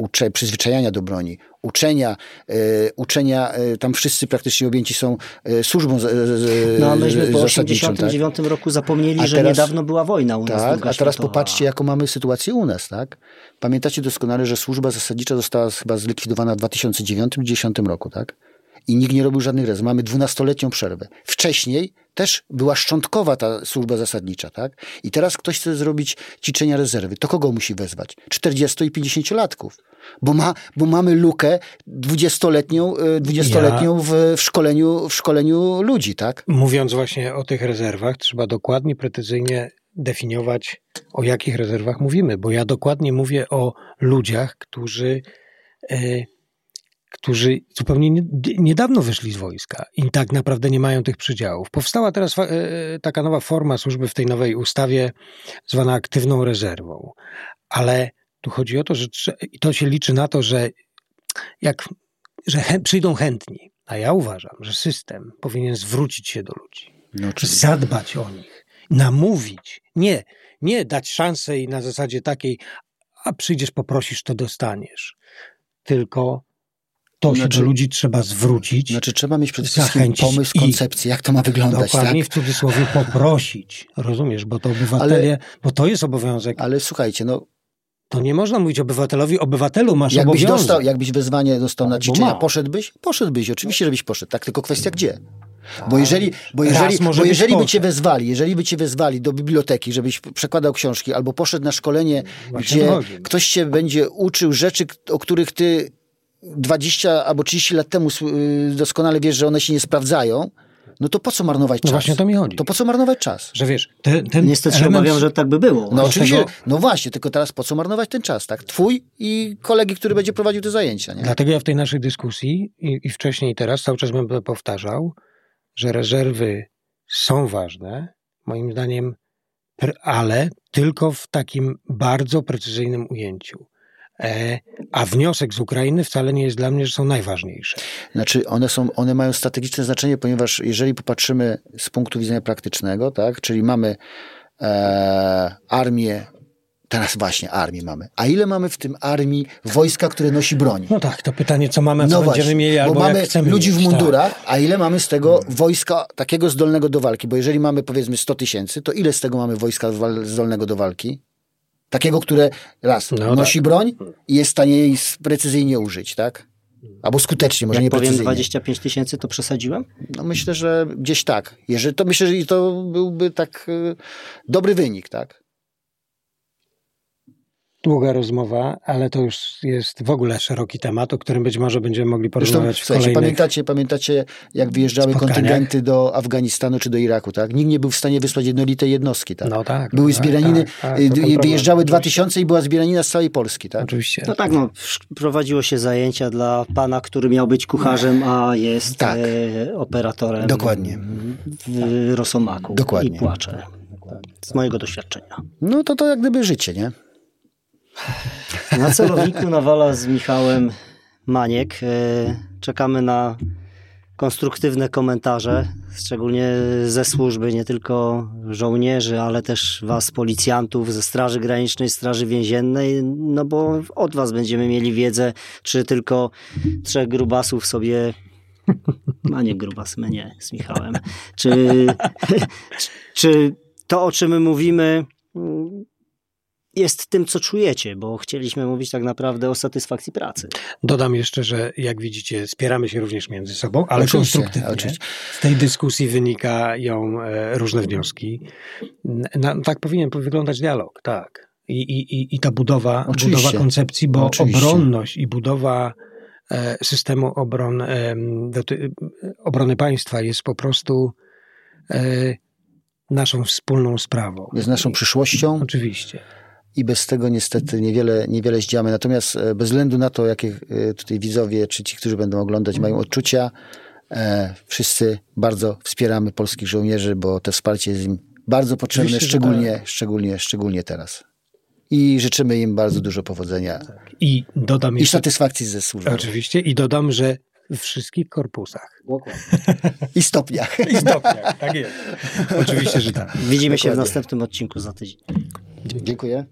ucze, przyzwyczajania do broni, uczenia, y, uczenia, y, tam wszyscy praktycznie objęci są y, służbą z, z, No a myśmy po 1989 tak? roku zapomnieli, a że teraz, niedawno była wojna u nas. Tak, a teraz popatrzcie, jaką mamy sytuację u nas, tak? Pamiętacie doskonale, że służba zasadnicza została chyba zlikwidowana w 2009-2010 roku, tak? i nikt nie robił żadnych rezerw. Mamy dwunastoletnią przerwę. Wcześniej też była szczątkowa ta służba zasadnicza, tak? I teraz ktoś chce zrobić ćwiczenia rezerwy. To kogo musi wezwać? 40 i 50 latków. Bo, ma, bo mamy lukę dwudziestoletnią, e, dwudziestoletnią ja... w, w, szkoleniu, w szkoleniu ludzi, tak? Mówiąc właśnie o tych rezerwach, trzeba dokładnie, precyzyjnie definiować, o jakich rezerwach mówimy, bo ja dokładnie mówię o ludziach, którzy e, którzy zupełnie niedawno wyszli z wojska i tak naprawdę nie mają tych przydziałów. Powstała teraz e, taka nowa forma służby w tej nowej ustawie, zwana aktywną rezerwą. Ale tu chodzi o to, że to się liczy na to, że jak że przyjdą chętni, a ja uważam, że system powinien zwrócić się do ludzi, no, zadbać o nich, namówić. Nie, nie dać szansę i na zasadzie takiej, a przyjdziesz, poprosisz, to dostaniesz. Tylko to znaczy, się do ludzi trzeba zwrócić. Znaczy trzeba mieć przede wszystkim pomysł, koncepcję, jak to ma wyglądać. Dokładnie tak? w cudzysłowie poprosić. Rozumiesz, bo to obywatele, ale, bo to jest obowiązek. Ale słuchajcie, no to nie można mówić obywatelowi, obywatelu masz jakbyś obowiązek. Dostał, jakbyś wezwanie dostał na ćwiczenia, poszedłbyś? Poszedłbyś, oczywiście, żebyś poszedł. Tak, tylko kwestia gdzie? Bo jeżeli, bo jeżeli, bo jeżeli by cię wezwali, jeżeli by cię wezwali do biblioteki, żebyś przekładał książki, albo poszedł na szkolenie, Właśnie gdzie ktoś cię będzie uczył rzeczy, o których ty 20 albo 30 lat temu y, doskonale wiesz, że one się nie sprawdzają, no to po co marnować no czas? No właśnie to mi chodzi. To po co marnować czas? Że wiesz, ten, ten Niestety element... się obawiam, że tak by było. No oczywiście, tego... no właśnie, tylko teraz po co marnować ten czas, tak? Twój i kolegi, który będzie prowadził te zajęcia, nie? Dlatego ja w tej naszej dyskusji i, i wcześniej i teraz cały czas będę powtarzał, że rezerwy są ważne, moim zdaniem, ale tylko w takim bardzo precyzyjnym ujęciu. E, a wniosek z Ukrainy wcale nie jest dla mnie, że są najważniejsze. Znaczy, one, są, one mają strategiczne znaczenie, ponieważ jeżeli popatrzymy z punktu widzenia praktycznego, tak, czyli mamy e, armię Teraz właśnie armię mamy. A ile mamy w tym armii wojska, które nosi broń? No tak, to pytanie, co mamy, co no będziemy właśnie, mieli, albo bo mamy ludzi mieć, w mundurach, tak. a ile mamy z tego wojska takiego zdolnego do walki? Bo jeżeli mamy powiedzmy 100 tysięcy, to ile z tego mamy wojska zdolnego do walki? Takiego, które raz no nosi tak. broń i jest w stanie jej precyzyjnie użyć, tak? Albo skutecznie, może Jak nie powiem 25 tysięcy, to przesadziłem? No myślę, że gdzieś tak. Jeżeli, to myślę, że to byłby tak y, dobry wynik, tak? Długa rozmowa, ale to już jest w ogóle szeroki temat, o którym być może będziemy mogli porozmawiać Zresztą, w kolejnych pamiętacie, pamiętacie, jak wyjeżdżały kontyngenty do Afganistanu czy do Iraku, tak? Nikt nie był w stanie wysłać jednolitej jednostki, tak? No tak. Były tak, zbieraniny, tak, tak, wyjeżdżały dwa tysiące i była zbieranina z całej Polski, tak? Oczywiście. No tak, no, prowadziło się zajęcia dla pana, który miał być kucharzem, a jest tak. e, operatorem Dokładnie. w Rosomaku Dokładnie. i płacze. Z mojego doświadczenia. No to to jak gdyby życie, nie? Na celowniku nawala z Michałem Maniek. E, czekamy na konstruktywne komentarze, szczególnie ze służby, nie tylko żołnierzy, ale też was, policjantów ze Straży Granicznej, Straży Więziennej, no bo od was będziemy mieli wiedzę, czy tylko trzech grubasów sobie a nie grubas, my nie, z Michałem. Czy, czy to, o czym my mówimy, jest tym, co czujecie, bo chcieliśmy mówić tak naprawdę o satysfakcji pracy. Dodam jeszcze, że jak widzicie, spieramy się również między sobą, ale oczywiście, konstruktywnie. Oczywiście. Z tej dyskusji wynikają e, różne wnioski. Na, tak powinien wyglądać dialog, tak. I, i, i ta budowa, budowa koncepcji, bo oczywiście. obronność i budowa e, systemu obron, obrony państwa jest po prostu e, naszą wspólną sprawą. Jest naszą przyszłością. Oczywiście. I bez tego niestety niewiele, niewiele zdziałamy. Natomiast e, bez względu na to, jakie e, tutaj widzowie, czy ci, którzy będą oglądać, mają odczucia, e, wszyscy bardzo wspieramy polskich żołnierzy, bo to wsparcie jest im bardzo potrzebne, że szczególnie, tak. szczególnie, szczególnie teraz. I życzymy im bardzo dużo powodzenia I dodam i jeszcze, satysfakcji ze służby. oczywiście, i dodam, że w wszystkich korpusach. I stopniach. I stopniach, tak jest. Oczywiście, że tak. Widzimy się w Dokładnie. następnym odcinku za tydzień. Dziękuję.